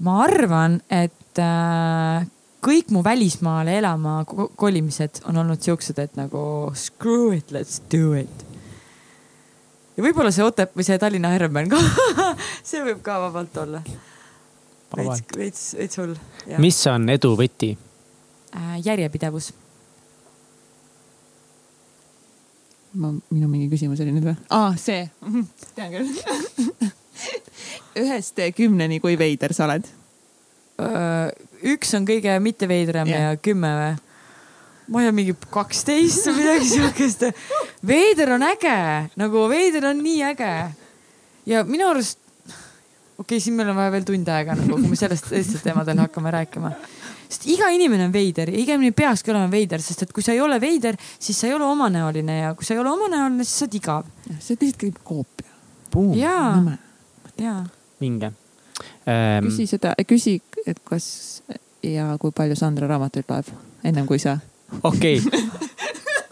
ma arvan, et äh, kõik mu välismaale elama ko- kolimised on olnud siuksed, et nagu screw it, let's do it. ja võib-olla see Otep või see Tallinna Ironman ka, see võib ka vabalt olla. Veits veits, veits hull. mis on edu võti? Äh, järjepidevus. ma, minu mingi küsimus oli nüüd või? aa, see. tean küll. ühest kümneni, kui veider sa oled? üks on kõige mitte veidram Jah. ja kümme või? ma ei tea, mingi kaksteist või midagi siukest. veider on äge, nagu veider on nii äge. ja minu arust, okei okay,, siin meil on vaja veel tund aega nagu, kui me sellest, sellistest teemadel hakkame rääkima. sest iga inimene on veider ja iga inimene peakski olema veider, sest et kui sa ei ole veider, siis sa ei ole omanäoline ja kui sa ei ole omanäoline, siis sa oled igav. see on lihtsalt koopia. jaa, jaa. minge ähm,. küsi seda, küsi, et kas ja kui palju Sandra raamatuid loeb, ennem kui sa. okei okay..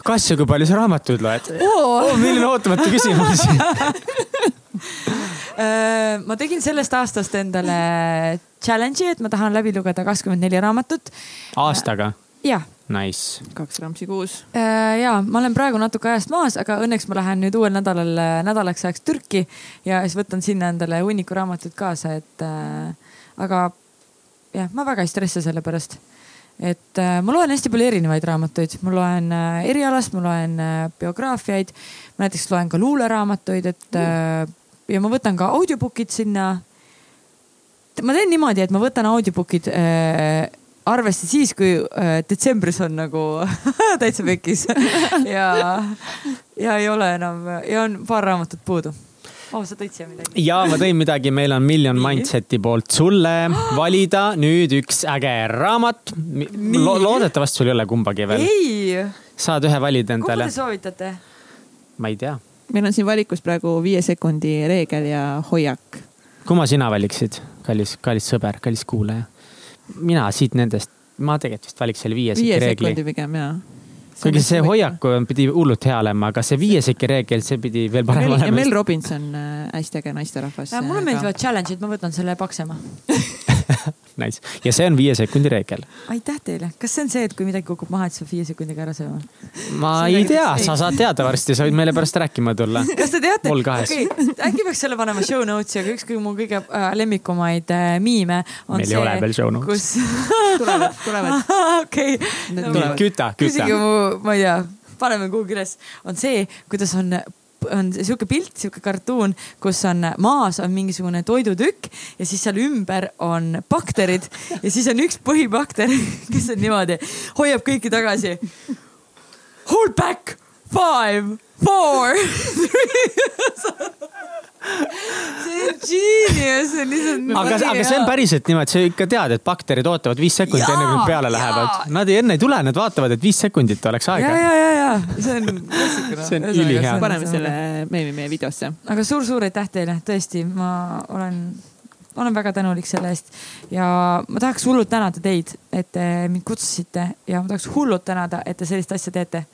kas ja kui palju sa raamatuid loed oh,? milline ootamatu küsimus. Äh, ma tegin sellest aastast endale challenge'i, et ma tahan läbi lugeda kakskümmend neli raamatut. aastaga? jah, Nice. kaks rampsi kuus. ja ma olen praegu natuke ajast maas, aga õnneks ma lähen nüüd uuel nädalal äh, nädalaks ajaks Türki ja siis võtan sinna endale hunniku raamatuid kaasa, et äh, aga jah, ma väga ei stressi selle pärast. et äh, ma loen hästi palju erinevaid raamatuid, ma loen äh, erialast, ma loen äh, biograafiaid, ma näiteks loen ka luuleraamatuid, et äh, ja ma võtan ka audiobook'id sinna. ma teen niimoodi, et ma võtan audiobook'id äh, arvesse siis, kui äh, detsembris on nagu täitsa pekis ja, ja ei ole enam ja on paar raamatut puudu oh,. sa tõid siia midagi? ja ma tõin midagi, meil on Million Mindseti poolt sulle valida nüüd üks äge raamat Lo. loodetavasti sul ei ole kumbagi veel. ei. saad ühe valida endale. kumba te soovitate? ma ei tea. Meil on siin valikus praegu viie sekundi reegel ja hoiak. kumma sina valiksid, kallis, kallis sõber, kallis kuulaja? mina siit nendest, ma tegelikult vist valiks selle viie seki reegli. viie sekundi pigem jaa kuigi see hoiak pidi hullult hea olema, aga see viie seki reegel, see pidi veel parem Mel, olema. Mel Robinson äh,, hästi äge naisterahvas. Äh, mulle meeldivad challenge'id, ma võtan selle paksema Nice ja see on viie sekundi reegel. aitäh teile, kas see on see, et kui midagi kukub maha, et sa viie sekundiga ära sööma? ma see ei tea, sa saad teada varsti, sa võid meile pärast rääkima tulla. kas te teate? okay,. äkki peaks selle panema show notes'i, aga üks kõige mu kõige äh, lemmikumaid äh, miime on meil see. ei ole veel show notes. kus tulevad, tulevad. okei. küta, küta. küsige mu, ma ei tea, paneme kuhugi üles, on see, kuidas on on sihuke pilt, sihuke kartuun, kus on maas on mingisugune toidutükk ja siis seal ümber on bakterid ja siis on üks põhibakter, kes on niimoodi, hoiab kõiki tagasi. Hold back, five, four see on genius, see on lihtsalt. aga, aga see on päriselt niimoodi, sa ikka tead, et bakterid ootavad viis sekundit enne kui nad peale lähevad. Nad ei, enne ei tule, nad vaatavad, et viis sekundit oleks aega. ja, ja, ja, ja see on klassikuna. see on ülihea. paneme selle meemi meie videosse. aga suur-suur aitäh teile, tõesti, ma olen olen väga tänulik selle eest ja ma tahaks hullult tänada teid, et te mind kutsusite ja ma tahaks hullult tänada, et te sellist asja teete.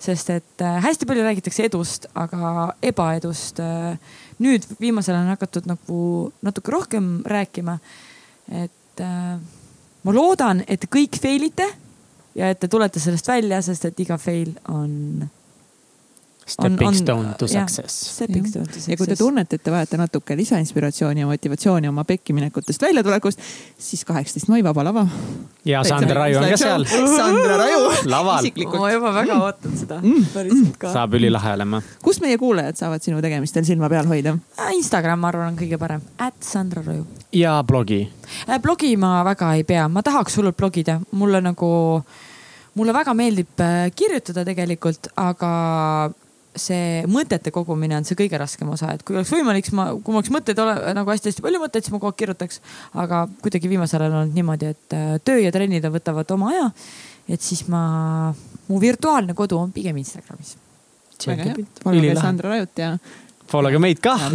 sest et äh, hästi palju räägitakse edust, aga ebaedust äh, nüüd viimasel ajal on hakatud nagu natuke rohkem rääkima. et äh, ma loodan, et kõik fail ite ja et te tulete sellest välja, sest et iga fail on Stepping on, stone to success. Stepping stone to success. ja kui te tunnete, et te vajate natuke lisainspiratsiooni ja motivatsiooni oma pekkiminekutest väljatulekust, siis kaheksateist mai Vaba Lava. ja Sandra Raju on ka seal. Sandra Raju. laval. ma juba väga ootan seda mm. päriselt ka. saab ülilahe olema. kus meie kuulajad saavad sinu tegemistel silma peal hoida? Instagram, ma arvan, on kõige parem, at Sandra Raju. ja blogi äh,. blogi ma väga ei pea, ma tahaks hullult blogida, mulle nagu, mulle väga meeldib äh, kirjutada tegelikult, aga see mõtete kogumine on see kõige raskem osa, et kui oleks võimalik, siis ma, kui mul oleks mõtteid ole, nagu hästi-hästi palju mõtteid, siis ma kogu aeg kirjutaks. aga kuidagi viimasel ajal on olnud niimoodi, et äh, töö ja trennid võtavad oma aja. et siis ma, mu virtuaalne kodu on pigem Instagramis. follow Sandra Rajut ja Follow ka meid kah.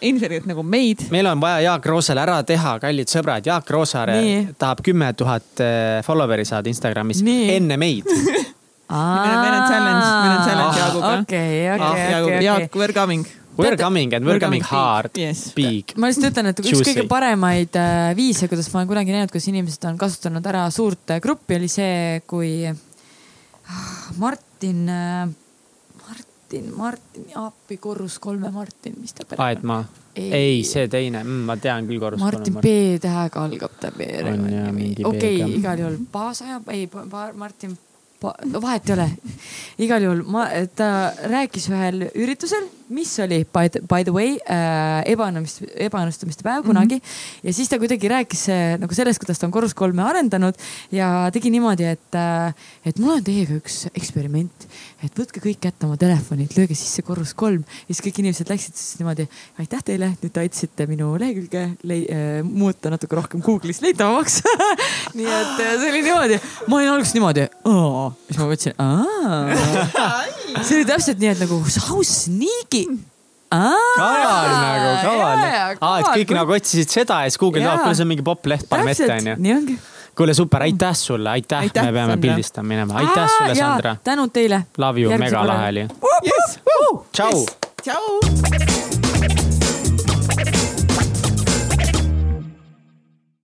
ilmselgelt nagu meid. meil on vaja Jaak Roosele ära teha, kallid sõbrad, Jaak Roosaare tahab kümme tuhat äh, follower'i saada Instagramis Nii. enne meid meil on challenge, meil on challenge Jaaguga. okei, okei, okei. Jaak, we are coming. We are coming and we are coming hard yes., big. ma lihtsalt ütlen, et üks juicy. kõige paremaid äh, viise, kuidas ma olen kunagi näinud, kuidas inimesed on kasutanud ära suurt äh, gruppi, oli see, kui ah, Martin, äh, Martin, Martin, appi korrus kolme Martin, mis ta. Aetmaa. ei, ei, see teine mm,, ma tean küll korrus Martin. Martin B tähega algab ta. okei, igal juhul Paasaja, ei, Martin no vahet ei ole. igal juhul ma, ta rääkis ühel üritusel, mis oli by the, by the way äh, ebaõnnestumiste, ebaõnnestumiste päev kunagi mm. -hmm. ja siis ta kuidagi rääkis äh, nagu sellest, kuidas ta on korrus kolme arendanud ja tegi niimoodi, et äh,, et mul on teiega üks eksperiment. et võtke kõik kätte oma telefonid, lööge sisse korrus kolm ja siis kõik inimesed läksid siis niimoodi. aitäh teile, nüüd te aitasite minu lehekülge äh, muuta natuke rohkem Google'is leitavamaks nii et äh, see oli niimoodi, ma olin alguses niimoodi siis ma mõtlesin, see oli täpselt nii, et nagu how sneaky. Kaval nagu, kaval. aa, et kõik nagu otsisid seda ja siis Google tahab, kuule see on mingi popp leht, paneme ette onju. kuule, super, aitäh sulle, aitäh, aitäh, me peame pildistama minema, aitäh sulle, Sandra. tänud teile. Love you, mega lahe oli. Yes. tšau. tšau.